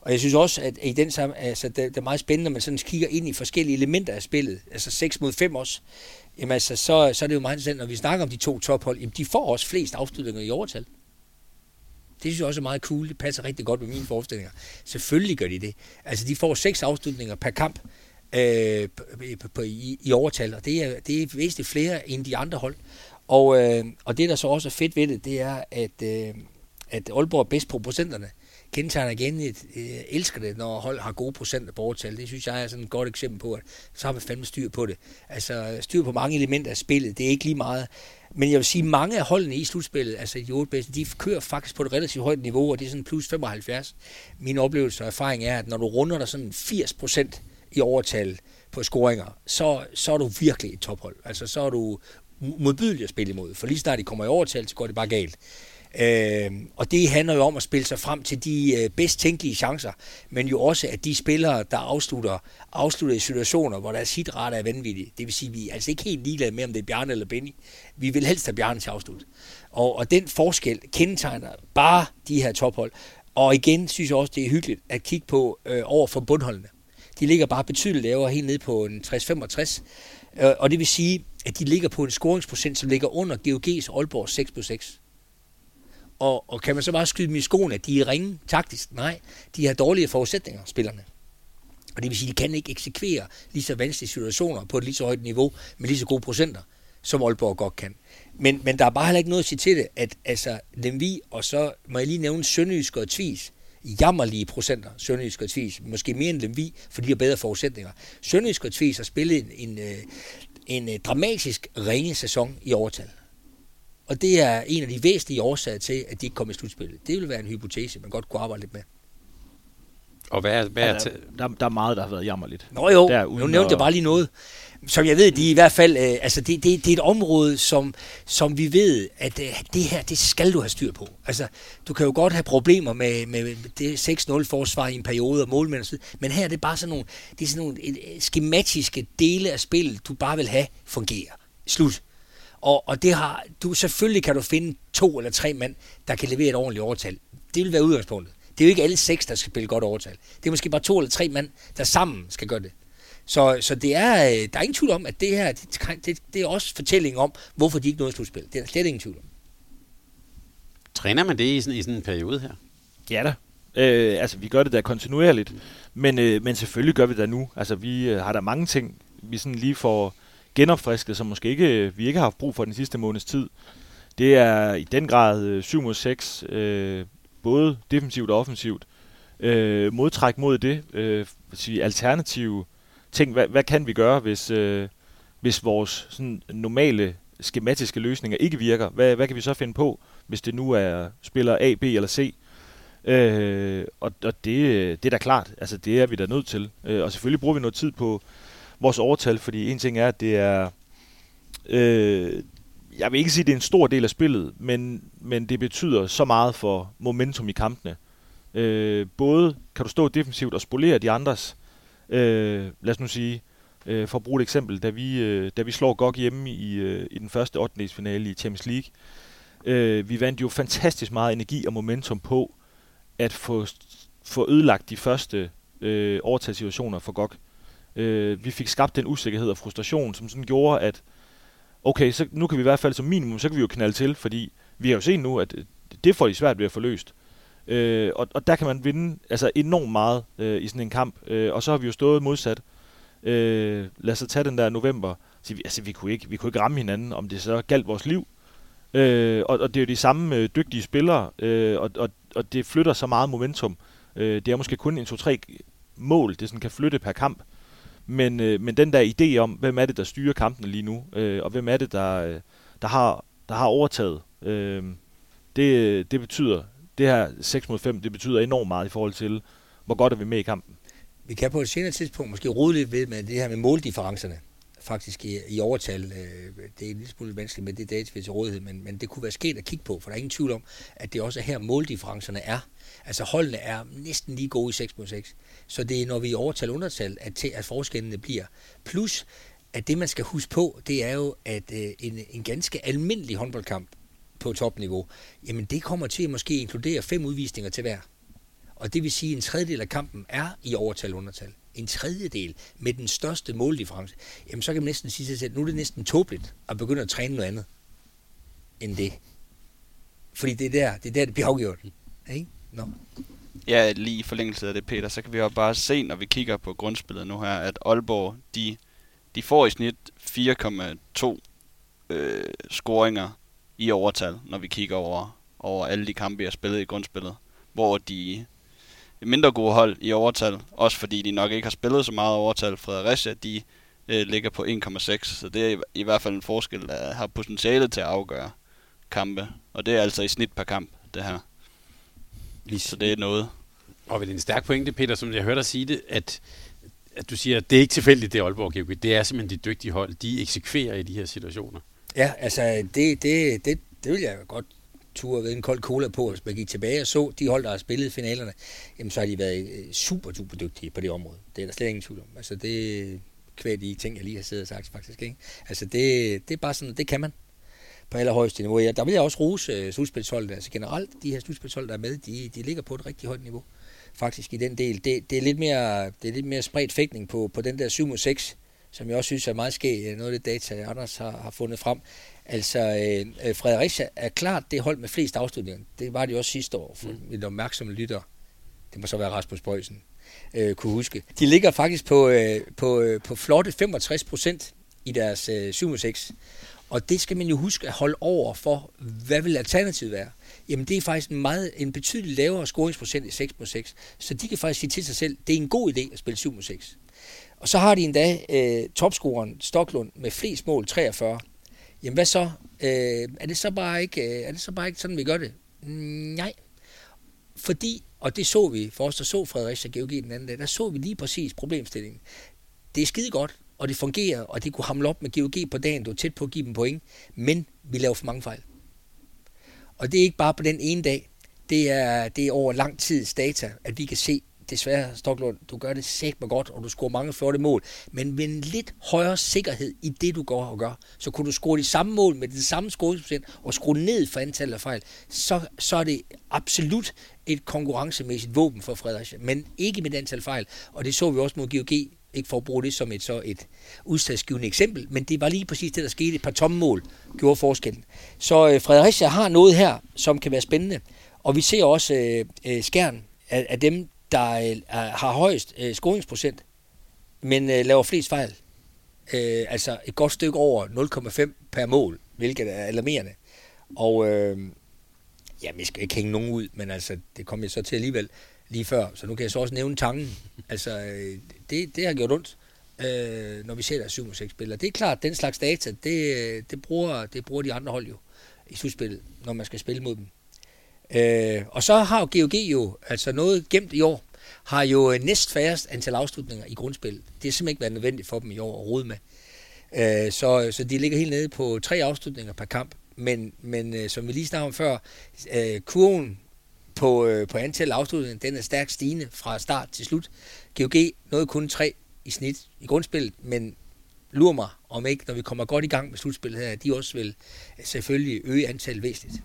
Og jeg synes også, at i den sammen, altså, det, det er meget spændende, når man sådan kigger ind i forskellige elementer af spillet, altså 6 mod 5 også, jamen altså, så, så er det jo meget interessant, når vi snakker om de to tophold, jamen de får også flest afslutninger i overtal. Det synes jeg også er meget cool. Det passer rigtig godt med mine forestillinger. Selvfølgelig gør de det. Altså, de får seks afslutninger per kamp Øh, øh, på, på, i, i overtal, og det er, det er væsentligt flere end de andre hold. Og, øh, og det, der så også er fedt ved det, det er, at, øh, at Aalborg er bedst på procenterne. Kendetegner igen et, øh, elsker det, når hold har gode procenter på overtal. Det synes jeg er sådan et godt eksempel på, at så har man fandme styr på det. Altså styr på mange elementer af spillet. Det er ikke lige meget. Men jeg vil sige, mange af holdene i slutspillet, altså de otte bedste, de kører faktisk på et relativt højt niveau, og det er sådan plus 75. Min oplevelse og erfaring er, at når du runder der sådan 80 procent i overtal på scoringer, så, så er du virkelig et tophold. Altså, så er du modbydelig at spille imod, for lige snart de kommer i overtal, så går det bare galt. Øh, og det handler jo om at spille sig frem til de øh, bedst tænkelige chancer, men jo også, at de spillere, der afslutter, afslutter i situationer, hvor deres hitret er vanvittig. Det vil sige, at vi er altså ikke helt ligeglade med, om det er Bjarne eller Benny. Vi vil helst have Bjarne til afslut. Og, og den forskel kendetegner bare de her tophold. Og igen synes jeg også, det er hyggeligt at kigge på øh, over for bundholdene. De ligger bare betydeligt lavere, helt ned på en 60-65. Øh, og det vil sige, at de ligger på en scoringsprocent, som ligger under GOG's Aalborg 6 på 6. Og, og kan man så bare skyde dem i skoene, at de er ringe taktisk? Nej, de har dårlige forudsætninger, spillerne. Og det vil sige, at de kan ikke eksekvere lige så vanskelige situationer på et lige så højt niveau med lige så gode procenter, som Aalborg godt kan. Men, men der er bare heller ikke noget at sige til det, at altså, Lemvi, og så må jeg lige nævne Sønderjysk og Tvis, jammerlige procenter, Sønderjysk og Tvis, måske mere end Lemvi, for de har bedre forudsætninger. Sønderjysk og Tvis har spillet en, en, øh, en, øh, dramatisk ringe sæson i overtal. Og det er en af de væsentlige årsager til, at de ikke kommer i slutspillet. Det vil være en hypotese, man godt kunne arbejde lidt med. Og hvad er, hvad er ja, der, der, der er meget, der har været jammerligt. Nå jo, der, nu nævnte jeg bare lige noget som jeg ved, de i hvert fald, øh, altså det, det, det er et område, som, som vi ved, at øh, det her, det skal du have styr på. Altså, du kan jo godt have problemer med, med det 6-0-forsvar i en periode og målmænd og men her er det bare sådan nogle, det er sådan nogle et, øh, skematiske dele af spillet, du bare vil have fungere. Slut. Og, og det har, du, selvfølgelig kan du finde to eller tre mænd, der kan levere et ordentligt overtal. Det vil være udgangspunktet. Det er jo ikke alle seks, der skal spille godt overtal. Det er måske bare to eller tre mænd, der sammen skal gøre det. Så, så det er, øh, der er ingen tvivl om, at det her, det, det, det er også fortælling om, hvorfor de ikke nåede slutspil. Det er der slet ingen tvivl om. Træner man det i sådan, i sådan en periode her? Ja da. Øh, altså, vi gør det da kontinuerligt, men, øh, men selvfølgelig gør vi det nu. Altså, vi øh, har der mange ting, vi sådan lige får genopfrisket, som måske ikke, vi ikke har haft brug for den sidste måneds tid. Det er i den grad øh, 7 mod 6, øh, både defensivt og offensivt. Øh, modtræk mod det, øh, sige, alternative ting. Hvad, hvad kan vi gøre, hvis, øh, hvis vores sådan, normale skematiske løsninger ikke virker? Hvad, hvad kan vi så finde på, hvis det nu er spiller A, B eller C? Øh, og og det, det er da klart, altså det er vi da nødt til. Øh, og selvfølgelig bruger vi noget tid på vores overtal, fordi en ting er, at det er... Øh, jeg vil ikke sige, at det er en stor del af spillet, men, men det betyder så meget for momentum i kampene. Øh, både kan du stå defensivt og spolere de andres, øh, lad os nu sige, øh, for at bruge et eksempel, da vi, øh, da vi slår GOG hjemme i, øh, i den første 8. finale i Champions League. Øh, vi vandt jo fantastisk meget energi og momentum på at få, få ødelagt de første øh, overtagssituationer for GOG. Øh, vi fik skabt den usikkerhed og frustration, som sådan gjorde, at okay, så nu kan vi i hvert fald som minimum, så kan vi jo knalde til, fordi vi har jo set nu, at det får de svært ved at få løst. Øh, og, og der kan man vinde altså enormt meget øh, i sådan en kamp. Øh, og så har vi jo stået modsat. Øh, lad os tage den der november. Så vi, altså, vi kunne, ikke, vi kunne ikke ramme hinanden, om det så galt vores liv. Øh, og, og det er jo de samme øh, dygtige spillere, øh, og, og, og det flytter så meget momentum. Øh, det er måske kun en, to, tre mål, det sådan kan flytte per kamp. Men, øh, men den der idé om, hvem er det, der styrer kampen lige nu, øh, og hvem er det, der, øh, der, har, der har overtaget, øh, det, det betyder, det her 6 mod 5, det betyder enormt meget i forhold til, hvor godt er vi med i kampen. Vi kan på et senere tidspunkt måske rode lidt ved med det her med måldifferencerne faktisk i, i overtal. Øh, det er en lille smule vanskeligt med det data, vi til rådighed, men, men det kunne være sket at kigge på, for der er ingen tvivl om, at det også er her måldifferencerne er. Altså holdene er næsten lige gode i 6 mod 6. Så det er, når vi er overtal undertal, at, til, at forskellene bliver. Plus, at det man skal huske på, det er jo, at øh, en, en ganske almindelig håndboldkamp på topniveau, jamen det kommer til at måske inkludere fem udvisninger til hver. Og det vil sige, at en tredjedel af kampen er i overtal undertal. En tredjedel med den største måldifference. Jamen så kan man næsten sige sig selv, nu er det næsten tåbeligt at begynde at træne noget andet end det. Fordi det er der, det, er der, det bliver afgjort. Ikke? No. Ja, lige i forlængelse af det, Peter, så kan vi jo bare se, når vi kigger på grundspillet nu her, at Aalborg, de, de får i snit 4,2 øh, scoringer i overtal, når vi kigger over, over alle de kampe, jeg har spillet i grundspillet. Hvor de mindre gode hold i overtal, også fordi de nok ikke har spillet så meget overtal. Fredericia, de øh, ligger på 1,6, så det er i, i hvert fald en forskel, der har potentiale til at afgøre kampe. Og det er altså i snit per kamp, det her. Så det er noget. Og ved en stærk pointe, Peter, som jeg hørte dig sige det, at, at du siger, at det er ikke tilfældigt, det Aalborg GOG. Det er simpelthen de dygtige hold, de eksekverer i de her situationer. Ja, altså det, det, det, det vil jeg godt turde ved en kold cola på, hvis man gik tilbage og så de hold, der har spillet finalerne, jamen så har de været øh, super, super dygtige på det område. Det er der slet ingen tvivl om. Altså det kvæg de ting, jeg lige har siddet og sagt faktisk. Ikke? Altså det, det er bare sådan, det kan man på allerhøjeste niveau. Ja, der vil jeg også rose øh, slutspilsholdet. Altså generelt, de her slutspilshold, der er med, de, de ligger på et rigtig højt niveau. Faktisk i den del. Det, det, er, lidt mere, det er lidt mere spredt fægtning på, på den der 7 mod 6, som jeg også synes er meget skæg. Noget af det data, Anders har, har fundet frem. Altså, øh, Fredericia er klart det hold med flest afslutninger. Det var det også sidste år, for mm. opmærksomme lytter. Det må så være Rasmus Bøjsen, øh, kunne huske. De ligger faktisk på, øh, på, øh, på flotte 65 procent i deres øh, 7 6. Og det skal man jo huske at holde over for, hvad vil alternativet være? Jamen det er faktisk en, meget, en betydeligt lavere scoringsprocent i 6 mod 6. Så de kan faktisk sige til sig selv, det er en god idé at spille 7 6. Og så har de endda øh, topscoren Stoklund med flest mål, 43. Jamen hvad så? Øh, er, det så bare ikke, øh, er det så bare ikke sådan, vi gør det? Mm, nej. Fordi, og det så vi for os, der så Fredericia GOG den anden dag, der så vi lige præcis problemstillingen. Det er skide godt, og det fungerer, og det kunne hamle op med GOG på dagen, du er tæt på at give dem point, men vi laver for mange fejl. Og det er ikke bare på den ene dag, det er, det er over lang tids data, at vi kan se, desværre, Stoklund, du gør det sæt godt, og du scorer mange flotte mål, men med en lidt højere sikkerhed i det, du går og gør, så kunne du score de samme mål med den samme scoringsprocent og skrue ned for antallet af fejl, så, så er det absolut et konkurrencemæssigt våben for Fredericia, men ikke med antal fejl, og det så vi også mod GOG, ikke for at bruge det som et, så et udstadsgivende eksempel, men det var lige præcis det, der skete. Et par tomme mål gjorde forskellen. Så øh, Fredericia har noget her, som kan være spændende, og vi ser også øh, øh, skærn af, af dem, der øh, har højst øh, scoringsprocent, men øh, laver flest fejl. Øh, altså et godt stykke over 0,5 per mål, hvilket er alarmerende. Og øh, jamen, jeg skal ikke hænge nogen ud, men altså, det kom jeg så til alligevel lige før, så nu kan jeg så også nævne tangen. Altså, øh, det, det har gjort ondt, øh, når vi ser der 7 6 spillere. Det er klart, den slags data, det, øh, det, bruger, det bruger de andre hold jo i slutspillet, når man skal spille mod dem. Øh, og så har jo GOG jo, altså noget gemt i år, har jo øh, næst færrest antal afslutninger i grundspillet. Det er simpelthen ikke været nødvendigt for dem i år at rode med. Øh, så, så de ligger helt nede på tre afslutninger per kamp. Men, men som vi lige snakkede om før, øh, kurven på, øh, på antal afslutninger, den er stærkt stigende fra start til slut. GOG nåede kun tre i snit i grundspillet, men lurer mig, om ikke, når vi kommer godt i gang med slutspillet her, de også vil selvfølgelig øge antallet væsentligt.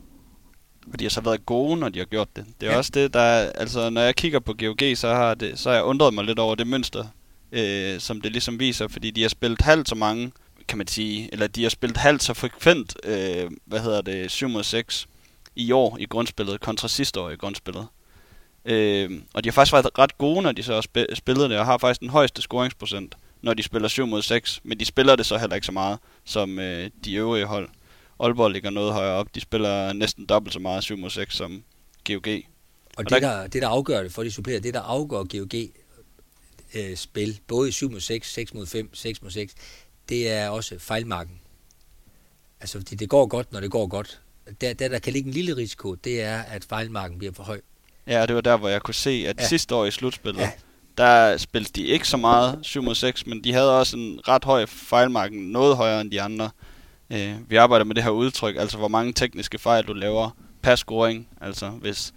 Og de har så været gode, når de har gjort det. Det er ja. også det, der er, altså når jeg kigger på GOG, så har, det, så har jeg undret mig lidt over det mønster, øh, som det ligesom viser, fordi de har spillet halvt så mange, kan man sige, eller de har spillet halvt så frekvent, øh, hvad hedder det, 7 mod 6 i år i grundspillet, kontra sidste år i grundspillet. Øh, og de har faktisk været ret gode, når de så har spillet det, og har faktisk den højeste scoringsprocent, når de spiller 7 mod 6, men de spiller det så heller ikke så meget som øh, de øvrige hold. Aalborg ligger noget højere op. De spiller næsten dobbelt så meget 7 mod 6 som GOG. Og, og det, der, det, der afgør det for de supplerer, det der afgør GOG øh, spil, både i 7 mod 6, 6 mod 5, 6 mod 6, det er også fejlmarken. Altså, fordi det går godt, når det går godt. Der, der, der kan ligge en lille risiko, det er, at fejlmarken bliver for høj. Ja, det var der, hvor jeg kunne se, at ja. sidste år i slutspillet, ja. der spillede de ikke så meget 7 mod 6, men de havde også en ret høj fejlmarken, noget højere end de andre. Øh, vi arbejder med det her udtryk, altså hvor mange tekniske fejl du laver per scoring. Altså hvis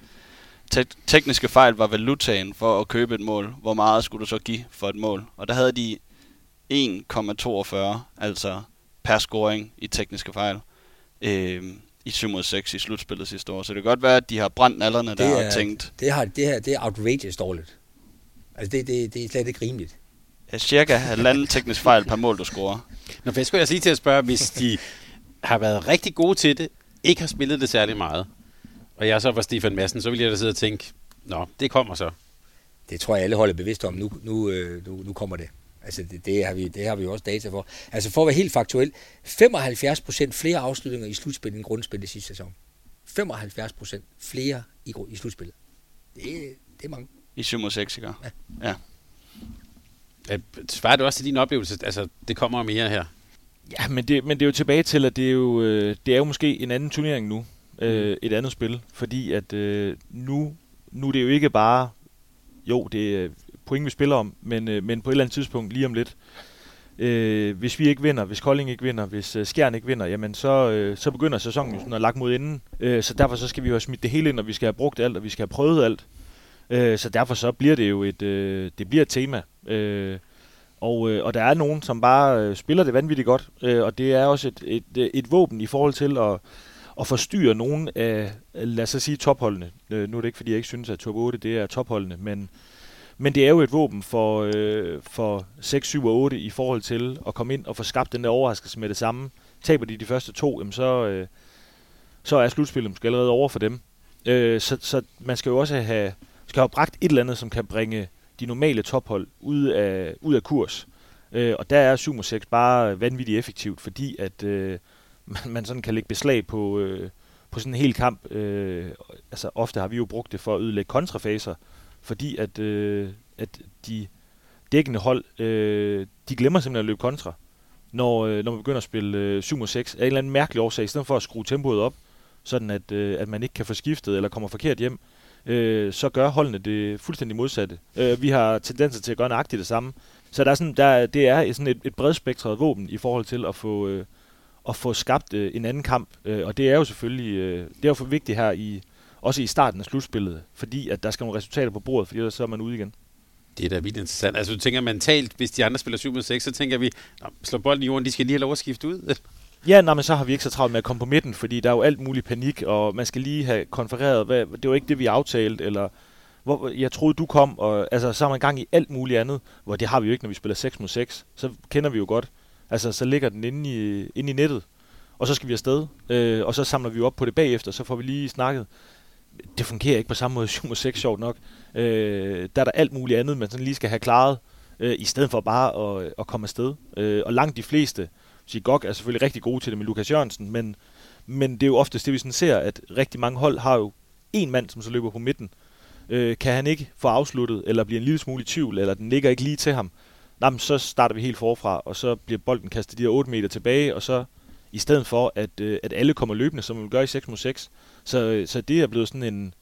te- tekniske fejl var valutaen for at købe et mål, hvor meget skulle du så give for et mål? Og der havde de 1,42, altså per scoring i tekniske fejl. Øh, i 7 mod 6 i slutspillet sidste år. Så det kan godt være, at de har brændt nallerne der er, og tænkt... Det, har, det her det er outrageous dårligt. Altså, det, det, det er slet ikke rimeligt. Ja, cirka halvanden teknisk fejl per mål, du scorer. Nå, for jeg skulle jeg lige til at spørge, hvis de har været rigtig gode til det, ikke har spillet det særlig meget, og jeg så var Stefan Madsen, så ville jeg da sidde og tænke, nå, det kommer så. Det tror jeg, alle holder bevidst om. Nu, nu, øh, nu, nu kommer det. Altså, det, det, har vi, det har vi jo også data for. Altså, for at være helt faktuel, 75 procent flere afslutninger i slutspillet end grundspillet sidste sæson. 75 procent flere i, i slutspillet. Det, det er mange. I 7 mod 6, ikke? Ja. ja. Svarer det også til din oplevelse? Altså, det kommer mere her. Ja, men det, men det er jo tilbage til, at det er jo, øh, det er jo måske en anden turnering nu. Øh, mm. et andet spil. Fordi at øh, nu, nu er det jo ikke bare... Jo, det er point, vi spiller om, men, øh, men på et eller andet tidspunkt, lige om lidt, øh, hvis vi ikke vinder, hvis Kolding ikke vinder, hvis øh, Skjern ikke vinder, jamen så, øh, så begynder sæsonen jo sådan at lagt mod enden. Øh, så derfor så skal vi jo have smidt det hele ind, og vi skal have brugt alt, og vi skal have prøvet alt. Øh, så derfor så bliver det jo et, øh, det bliver et tema. Øh, og, øh, og der er nogen, som bare øh, spiller det vanvittigt godt, øh, og det er også et, et, øh, et våben i forhold til at, at forstyrre nogen af, lad os sige, topholdene. Øh, nu er det ikke, fordi jeg ikke synes, at top 8 det er topholdene, men, men det er jo et våben for, øh, for 6, 7 og 8 i forhold til at komme ind og få skabt den der overraskelse med det samme. Taber de de første to, jamen så, øh, så er slutspillet måske allerede over for dem. Øh, så, så man skal jo også have, skal have bragt et eller andet, som kan bringe de normale tophold ud af, ud af kurs. Øh, og der er 7 6 bare vanvittigt effektivt, fordi at øh, man, man sådan kan lægge beslag på, øh, på sådan en hel kamp. Øh, altså ofte har vi jo brugt det for at ødelægge kontrafaser, fordi at, øh, at de dækkende hold, øh, de glemmer simpelthen at løbe kontra, når, øh, når man begynder at spille øh, 7 6 af en eller anden mærkelig årsag, i stedet for at skrue tempoet op, sådan at, øh, at man ikke kan få skiftet eller kommer forkert hjem, øh, så gør holdene det fuldstændig modsatte. Øh, vi har tendenser til at gøre nøjagtigt det samme. Så der er sådan, der, det er sådan et, et bredspektret våben i forhold til at få, øh, at få skabt øh, en anden kamp. Øh, og det er jo selvfølgelig øh, det er jo for vigtigt her i også i starten af slutspillet, fordi at der skal nogle resultater på bordet, fordi ellers så er man ude igen. Det er da vildt interessant. Altså du tænker mentalt, hvis de andre spiller 7 6, så tænker vi, slå bolden i jorden, de skal lige have lov at skifte ud. Ja, nej, men så har vi ikke så travlt med at komme på midten, fordi der er jo alt mulig panik, og man skal lige have konfereret, hvad, det var ikke det, vi aftalte, eller hvor, jeg troede, du kom, og altså, så har man gang i alt muligt andet, hvor det har vi jo ikke, når vi spiller 6 mod 6. Så kender vi jo godt. Altså, så ligger den inde i, inde i nettet, og så skal vi afsted, øh, og så samler vi op på det bagefter, så får vi lige snakket. Det fungerer ikke på samme måde 7 mod 6, sjovt nok. Øh, der er der alt muligt andet, man sådan lige skal have klaret, øh, i stedet for bare at, øh, at komme afsted. Øh, og langt de fleste, Gok er selvfølgelig rigtig gode til det med Lukas Jørgensen, men, men det er jo oftest det, vi sådan ser, at rigtig mange hold har jo en mand, som så løber på midten. Øh, kan han ikke få afsluttet, eller bliver en lille smule i tvivl, eller den ligger ikke lige til ham, jamen, så starter vi helt forfra, og så bliver bolden kastet de her 8 meter tilbage, og så i stedet for, at, øh, at alle kommer løbende, som man gør i 6 mod 6. Så, så det er blevet sådan en,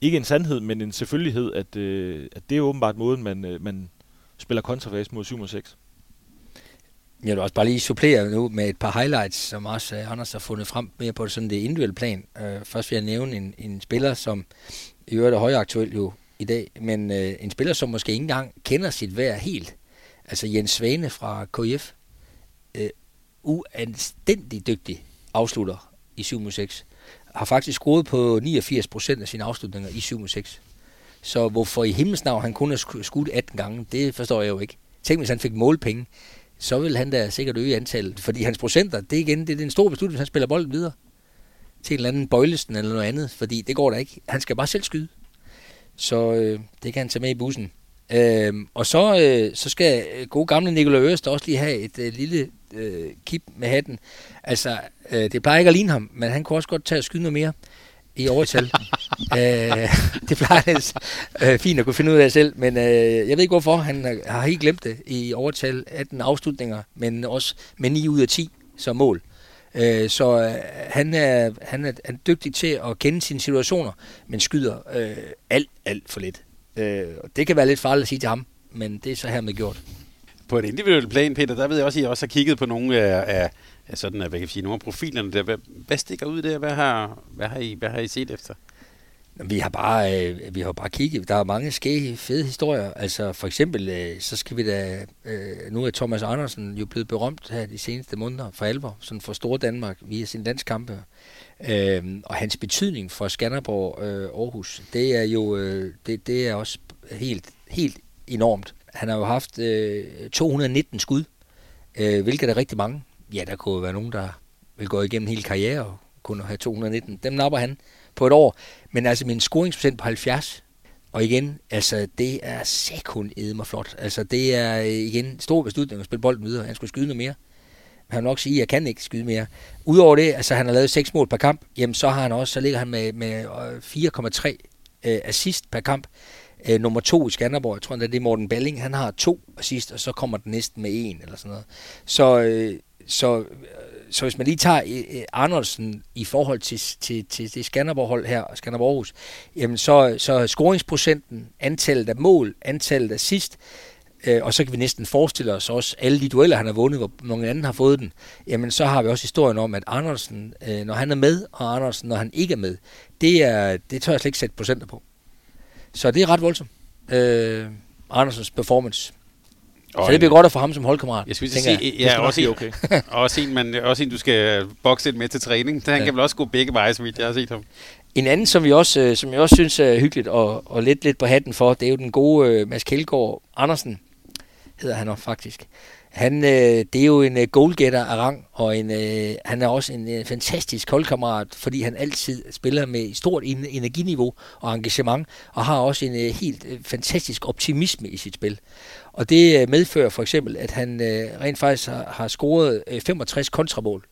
ikke en sandhed, men en selvfølgelighed, at, øh, at det er åbenbart måden, man, øh, man spiller kontrafase mod 7 mod 6. Jeg vil også bare lige supplere nu med et par highlights, som også uh, Anders har fundet frem mere på sådan det individuelle plan. Uh, først vil jeg nævne en, en spiller, som i øvrigt er højaktuel jo i dag, men uh, en spiller, som måske ikke engang kender sit værd helt. Altså Jens Svane fra KF. Uh, uanstændig dygtig afslutter i 7 6 har faktisk scoret på 89 procent af sine afslutninger i 7 6 Så hvorfor i himmels navn han kun har skudt 18 gange, det forstår jeg jo ikke. Tænk, hvis han fik målpenge så vil han da sikkert øge antallet. Fordi hans procenter, det er igen, det er en stor beslutning, hvis han spiller bolden videre til en eller anden bøjlesten eller noget andet, fordi det går da ikke. Han skal bare selv skyde. Så øh, det kan han tage med i bussen. Øh, og så, øh, så skal gode gamle Nikolaj Øst også lige have et øh, lille øh, kip med hatten. Altså, øh, det plejer ikke at ligne ham, men han kunne også godt tage og skyde noget mere i overtal. øh, det plejer det øh, fint at kunne finde ud af selv, men øh, jeg ved ikke hvorfor. Han har helt glemt det i overtal 18 afslutninger, men også med 9 ud af 10 som mål. Øh, så øh, han, er, han, er, han er dygtig til at kende sine situationer, men skyder øh, alt, alt for lidt. Øh, det kan være lidt farligt at sige til ham, men det er så hermed gjort. På et individuelt plan, Peter, der ved jeg også, at I også har kigget på nogle af, af sådan, hvad kan jeg sige, nogle af profilerne der. Hvad, hvad stikker ud der? Hvad har, hvad har, I, hvad har I set efter? Vi har bare, øh, vi har bare kigget. Der er mange skæge, fede historier. Altså for eksempel, øh, så skal vi da, øh, nu er Thomas Andersen jo blevet berømt her de seneste måneder for alvor, sådan for Store Danmark via sin landskampe. Øh, og hans betydning for Skanderborg øh, Aarhus, det er jo, øh, det, det er også helt, helt enormt. Han har jo haft øh, 219 skud, øh, hvilket er rigtig mange ja, der kunne være nogen, der vil gå igennem hele karriere og kunne have 219. Dem napper han på et år. Men altså min scoringsprocent på 70, og igen, altså det er sekund mig flot. Altså det er øh, igen stor beslutning at spille bolden videre. Han skulle skyde noget mere. Han vil nok sige, at jeg kan ikke skyde mere. Udover det, altså han har lavet seks mål per kamp, jamen så har han også, så ligger han med, med øh, 4,3 øh, assist per kamp. Øh, nummer to i Skanderborg, jeg tror, det er Morten Balling, han har to assist, og så kommer den næsten med en, eller sådan noget. Så, øh, så, øh, så hvis man lige tager øh, øh, Arnoldsen i forhold til, til, til det Skanderborg-hold her, Skanderborg Aarhus, jamen så, så scoringsprocenten, antallet af mål, antallet af assist, øh, og så kan vi næsten forestille os også alle de dueller, han har vundet, hvor nogle andre har fået den, jamen så har vi også historien om, at Andersen, når han er med, og Andersen, når han ikke er med, det, er, det tør jeg slet ikke sætte procenter på. Så det er ret voldsomt. Øh, Andersens performance. Og så det bliver godt at få ham som holdkammerat. Jeg skulle sige, jeg. ja, også, en, okay. også, en, man, også en, du skal bokse med til træning. Han ja. kan vel også gå begge veje, så vidt jeg har set ham. En anden, som, vi også, øh, som jeg også synes er hyggeligt og, og lidt, lidt på hatten for, det er jo den gode uh, Mads Kjeldgaard Andersen, hedder han faktisk. Han, øh, det er jo en øh, goalgetter af rang, og en, øh, han er også en øh, fantastisk holdkammerat, fordi han altid spiller med stort energiniveau og engagement, og har også en øh, helt øh, fantastisk optimisme i sit spil. Og det øh, medfører for eksempel, at han øh, rent faktisk har, har scoret øh, 65 kontramål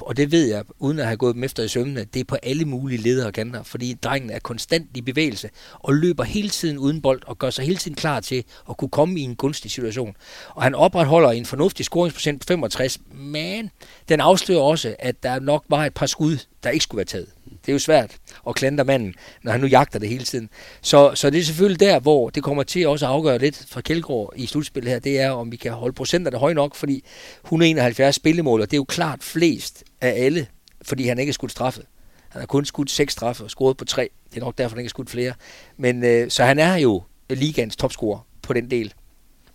og det ved jeg, uden at have gået dem efter i sømmene, det er på alle mulige ledere og kanter, fordi drengen er konstant i bevægelse og løber hele tiden uden bold og gør sig hele tiden klar til at kunne komme i en gunstig situation. Og han opretholder en fornuftig scoringsprocent på 65, men den afslører også, at der nok var et par skud, der ikke skulle være taget. Det er jo svært at klandre manden, når han nu jagter det hele tiden. Så, så det er selvfølgelig der, hvor det kommer til også at afgøre lidt fra Kjeldgaard i slutspillet her, det er, om vi kan holde procenterne høje nok, fordi 171 spillemål, og det er jo klart flest af alle, fordi han ikke er skudt straffet. Han har kun skudt seks straffe og scoret på tre. Det er nok derfor, han ikke har skudt flere. Men, øh, så han er jo ligans topscorer på den del.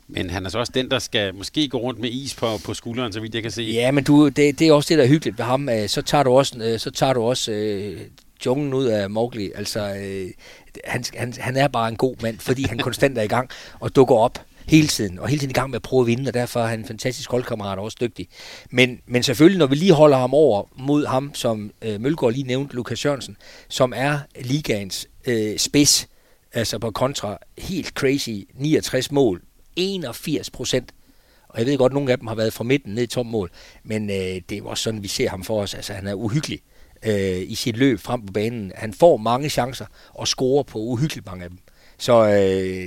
Men han er så også den, der skal måske gå rundt med is på, på skulderen, så vidt jeg kan se. Ja, men du, det, det er også det, der er hyggeligt ved ham. Øh, så tager du også, øh, så tager du også øh, junglen ud af Mowgli. Altså, øh, han, han, han er bare en god mand, fordi han konstant er i gang og dukker op hele tiden, og hele tiden i gang med at prøve at vinde, og derfor er han en fantastisk holdkammerat og også dygtig. Men, men selvfølgelig, når vi lige holder ham over mod ham, som øh, Mølgaard lige nævnte, Lukas Jørgensen, som er ligaens øh, spids, altså på kontra helt crazy 69 mål, 81 procent. Og jeg ved godt, at nogle af dem har været fra midten ned i tom mål, men øh, det er også sådan, vi ser ham for os. Altså, han er uhyggelig øh, i sit løb frem på banen. Han får mange chancer og scorer på uhyggeligt mange af dem. Så øh,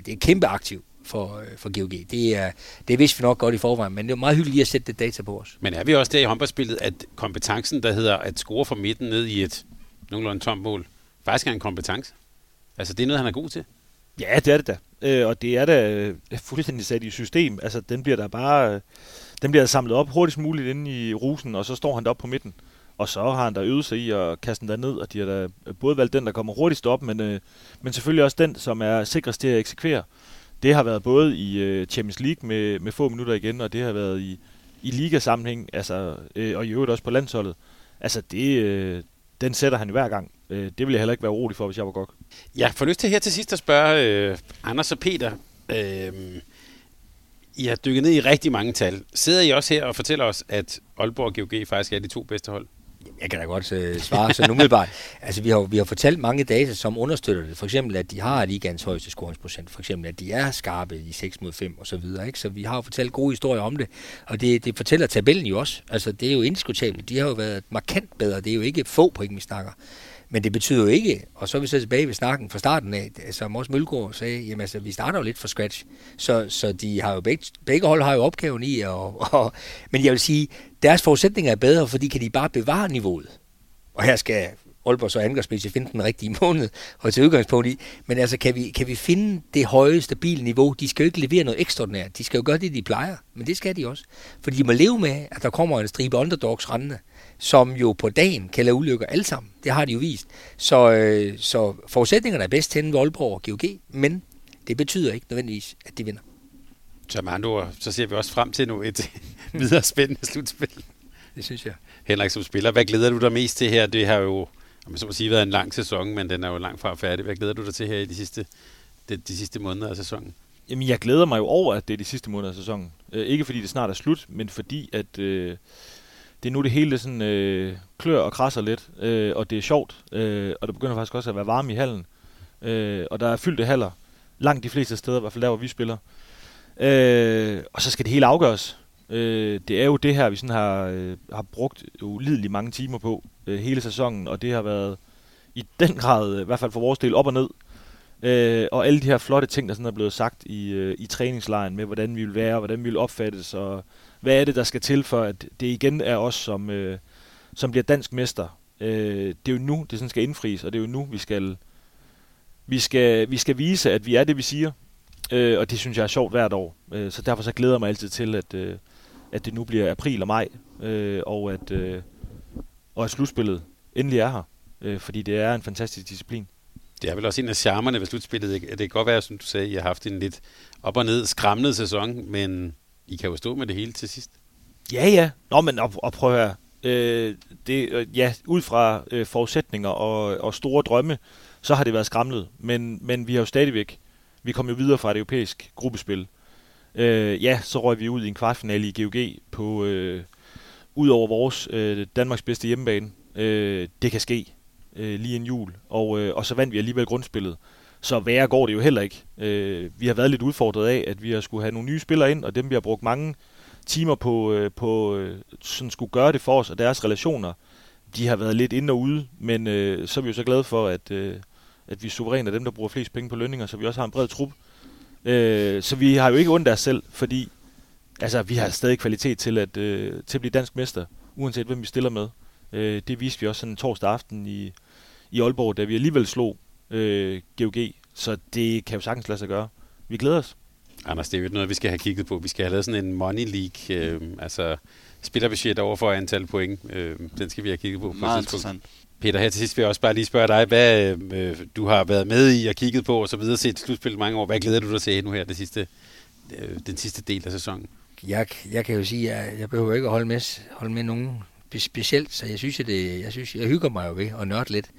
det er kæmpe aktiv for, øh, for GOG. Det, er, det vidste vi nok godt i forvejen, men det er meget hyggeligt at sætte det data på os. Men er vi også der i håndboldspillet, at kompetencen, der hedder at score fra midten ned i et nogenlunde tomt mål, faktisk er en kompetence? Altså, det er noget, han er god til? Ja, det er det da. Øh, og det er da øh, fuldstændig sat i system. Altså, den bliver der bare... Øh, den bliver samlet op hurtigst muligt inde i rusen, og så står han op på midten. Og så har han der øvet sig i at kaste den der ned, og de har da øh, både valgt den, der kommer hurtigst op, men, øh, men selvfølgelig også den, som er sikrest til at eksekvere. Det har været både i øh, Champions League med, med få minutter igen, og det har været i, i ligasammenhæng, altså, øh, og i øvrigt også på landsholdet. Altså, det, øh, den sætter han hver gang. Øh, det vil jeg heller ikke være urolig for, hvis jeg var godt. Jeg får lyst til her til sidst at spørge øh, Anders og Peter. Øh, I har dykket ned i rigtig mange tal. Sidder I også her og fortæller os, at Aalborg og GOG faktisk er de to bedste hold? Jeg kan da godt uh, svare så umiddelbart. altså, vi har, vi har fortalt mange data, som understøtter det. For eksempel, at de har ligands højeste scoringsprocent. For eksempel, at de er skarpe i 6 mod 5 og så videre. Ikke? Så vi har jo fortalt gode historier om det. Og det, det fortæller tabellen jo også. Altså, det er jo indiskutabelt. De har jo været markant bedre. Det er jo ikke få point, vi snakker. Men det betyder jo ikke, og så er vi så tilbage ved snakken fra starten af, som også Mølgaard sagde, jamen altså, vi starter jo lidt fra scratch. Så, så de har jo begge, begge hold har jo opgaven i, og, og, men jeg vil sige, deres forudsætninger er bedre, fordi kan de bare bevare niveauet. Og her skal Aalborg så angrebsmæssigt finde den rigtige måned og til udgangspunkt i. Men altså, kan vi, kan vi finde det høje, stabile niveau? De skal jo ikke levere noget ekstraordinært. De skal jo gøre det, de plejer. Men det skal de også. Fordi de må leve med, at der kommer en stribe underdogs rendende som jo på dagen kan lave ulykker alle sammen. Det har de jo vist. Så, øh, så forudsætningerne er bedst til Aalborg og GOG, men det betyder ikke nødvendigvis, at de vinder. Så med andre ord, så ser vi også frem til nu et videre spændende slutspil. Det synes jeg. Henrik som spiller, hvad glæder du dig mest til her? Det har jo, om så må sige, været en lang sæson, men den er jo langt fra færdig. Hvad glæder du dig til her i de sidste, de, de sidste måneder af sæsonen? Jamen, jeg glæder mig jo over, at det er de sidste måneder af sæsonen. Øh, ikke fordi det snart er slut, men fordi, at øh, det er nu det hele sådan, øh, klør og krasser lidt, øh, og det er sjovt, øh, og det begynder faktisk også at være varme i hallen. Øh, og der er fyldte haller, langt de fleste steder, i hvert fald der, hvor vi spiller. Øh, og så skal det hele afgøres. Øh, det er jo det her, vi sådan har, øh, har brugt ulideligt mange timer på øh, hele sæsonen, og det har været i den grad, i hvert fald for vores del, op og ned. Øh, og alle de her flotte ting, der sådan er blevet sagt i, øh, i træningslejen med, hvordan vi vil være, hvordan vi vil opfattes, og hvad er det, der skal til for, at det igen er os, som, øh, som bliver dansk mester. Øh, det er jo nu, det sådan skal indfries, og det er jo nu, vi skal, vi skal, vi skal vise, at vi er det, vi siger. Øh, og det synes jeg er sjovt hvert år. Øh, så derfor så glæder jeg mig altid til, at, øh, at det nu bliver april og maj, øh, og, at, øh, og at slutspillet endelig er her. Øh, fordi det er en fantastisk disciplin. Det er vel også en af charmerne ved slutspillet. Det kan godt være, som du sagde, at I har haft en lidt op og ned skræmmende sæson, men i kan jo stå med det hele til sidst. Ja, ja. Nå, men og, og prøv at høre. Øh, det, øh, ja, ud fra øh, forudsætninger og, og store drømme, så har det været skramlet. Men, men vi har jo stadigvæk, vi kom jo videre fra et europæisk gruppespil. Øh, ja, så røg vi ud i en kvartfinale i GOG på, øh, ud over vores øh, Danmarks bedste hjemmebane. Øh, det kan ske øh, lige en jul. Og, øh, og så vandt vi alligevel grundspillet. Så værre går det jo heller ikke. Øh, vi har været lidt udfordret af, at vi har skulle have nogle nye spillere ind, og dem vi har brugt mange timer på, øh, på øh, sådan skulle gøre det for os, og deres relationer, de har været lidt ind og ude, men øh, så er vi jo så glade for, at, øh, at vi er suveræne af dem, der bruger flest penge på lønninger, så vi også har en bred trup. Øh, så vi har jo ikke ondt af os selv, fordi altså, vi har stadig kvalitet til at, øh, til at blive dansk mester, uanset hvem vi stiller med. Øh, det viste vi også sådan en torsdag aften i, i Aalborg, da vi alligevel slog øh, GOG, så det kan jo sagtens lade sig gøre. Vi glæder os. Anders, det er jo noget, vi skal have kigget på. Vi skal have lavet sådan en money league, øh, altså spillerbudget over for antal point. Øh, den skal vi have kigget på. Meget interessant. Peter, her til sidst vil jeg også bare lige spørge dig, hvad øh, du har været med i og kigget på og så videre, set slutspillet mange år. Hvad glæder du dig til nu her det sidste, øh, den sidste del af sæsonen? Jeg, jeg kan jo sige, at jeg, jeg behøver ikke at holde med, holde med nogen specielt, så jeg synes, at det, jeg, synes, jeg hygger mig jo ved at nørde lidt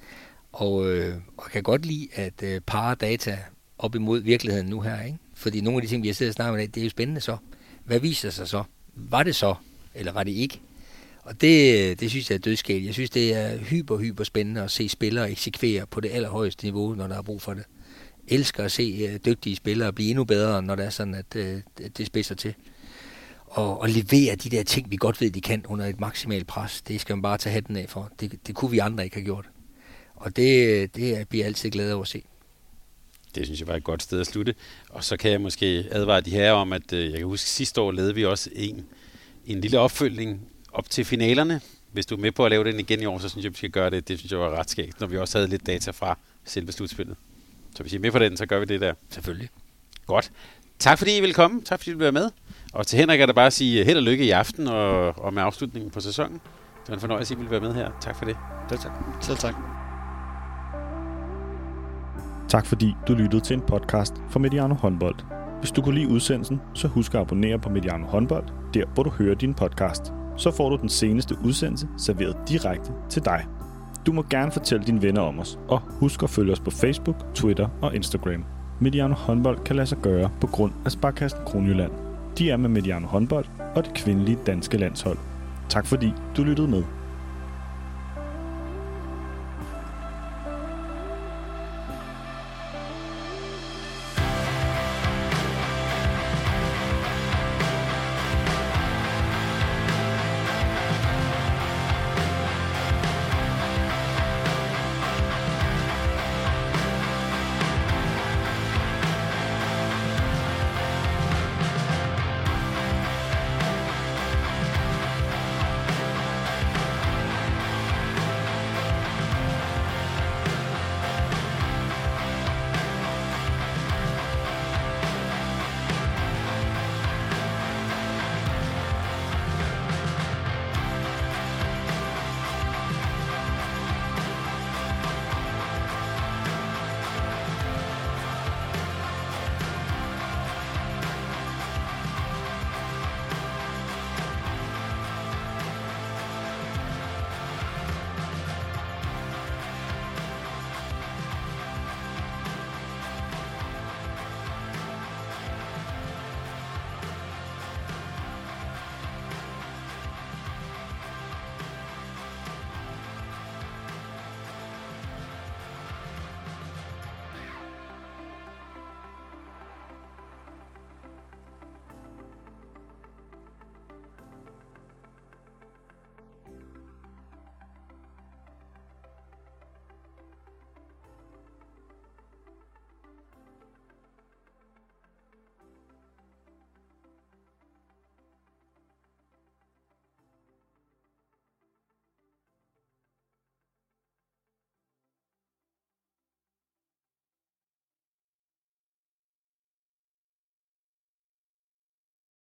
og, øh, og kan godt lide at øh, pare data op imod virkeligheden nu her. Ikke? Fordi nogle af de ting, vi har siddet og snakket om, det er jo spændende så. Hvad viser sig så? Var det så, eller var det ikke? Og det, det synes jeg er dødskæld. Jeg synes, det er hyper, hyper spændende at se spillere eksekvere på det allerhøjeste niveau, når der er brug for det. elsker at se øh, dygtige spillere blive endnu bedre, når det er sådan, at øh, det spidser til. Og, og levere de der ting, vi godt ved, de kan under et maksimalt pres. Det skal man bare tage hatten af for. Det, det kunne vi andre ikke have gjort. Og det, det bliver altid glad over at se. Det synes jeg var et godt sted at slutte. Og så kan jeg måske advare de her om, at jeg kan huske, sidste år lavede vi også en, en lille opfølgning op til finalerne. Hvis du er med på at lave den igen i år, så synes jeg, vi skal gøre det. Det synes jeg var ret skægt, når vi også havde lidt data fra selve slutspillet. Så hvis I er med på den, så gør vi det der. Selvfølgelig. Godt. Tak fordi I vil komme. Tak fordi I vil være med. Og til Henrik er der bare at sige held og lykke i aften og, og med afslutningen på sæsonen. Det var en fornøjelse, at I ville være med her. Tak for det. Selv tak. Selv tak. Tak fordi du lyttede til en podcast fra Mediano Håndbold. Hvis du kunne lide udsendelsen, så husk at abonnere på Mediano Håndbold, der hvor du hører din podcast. Så får du den seneste udsendelse serveret direkte til dig. Du må gerne fortælle dine venner om os, og husk at følge os på Facebook, Twitter og Instagram. Mediano håndbold kan lade sig gøre på grund af Sparkassen Kronjylland. De er med Mediano håndbold og det kvindelige danske landshold. Tak fordi du lyttede med.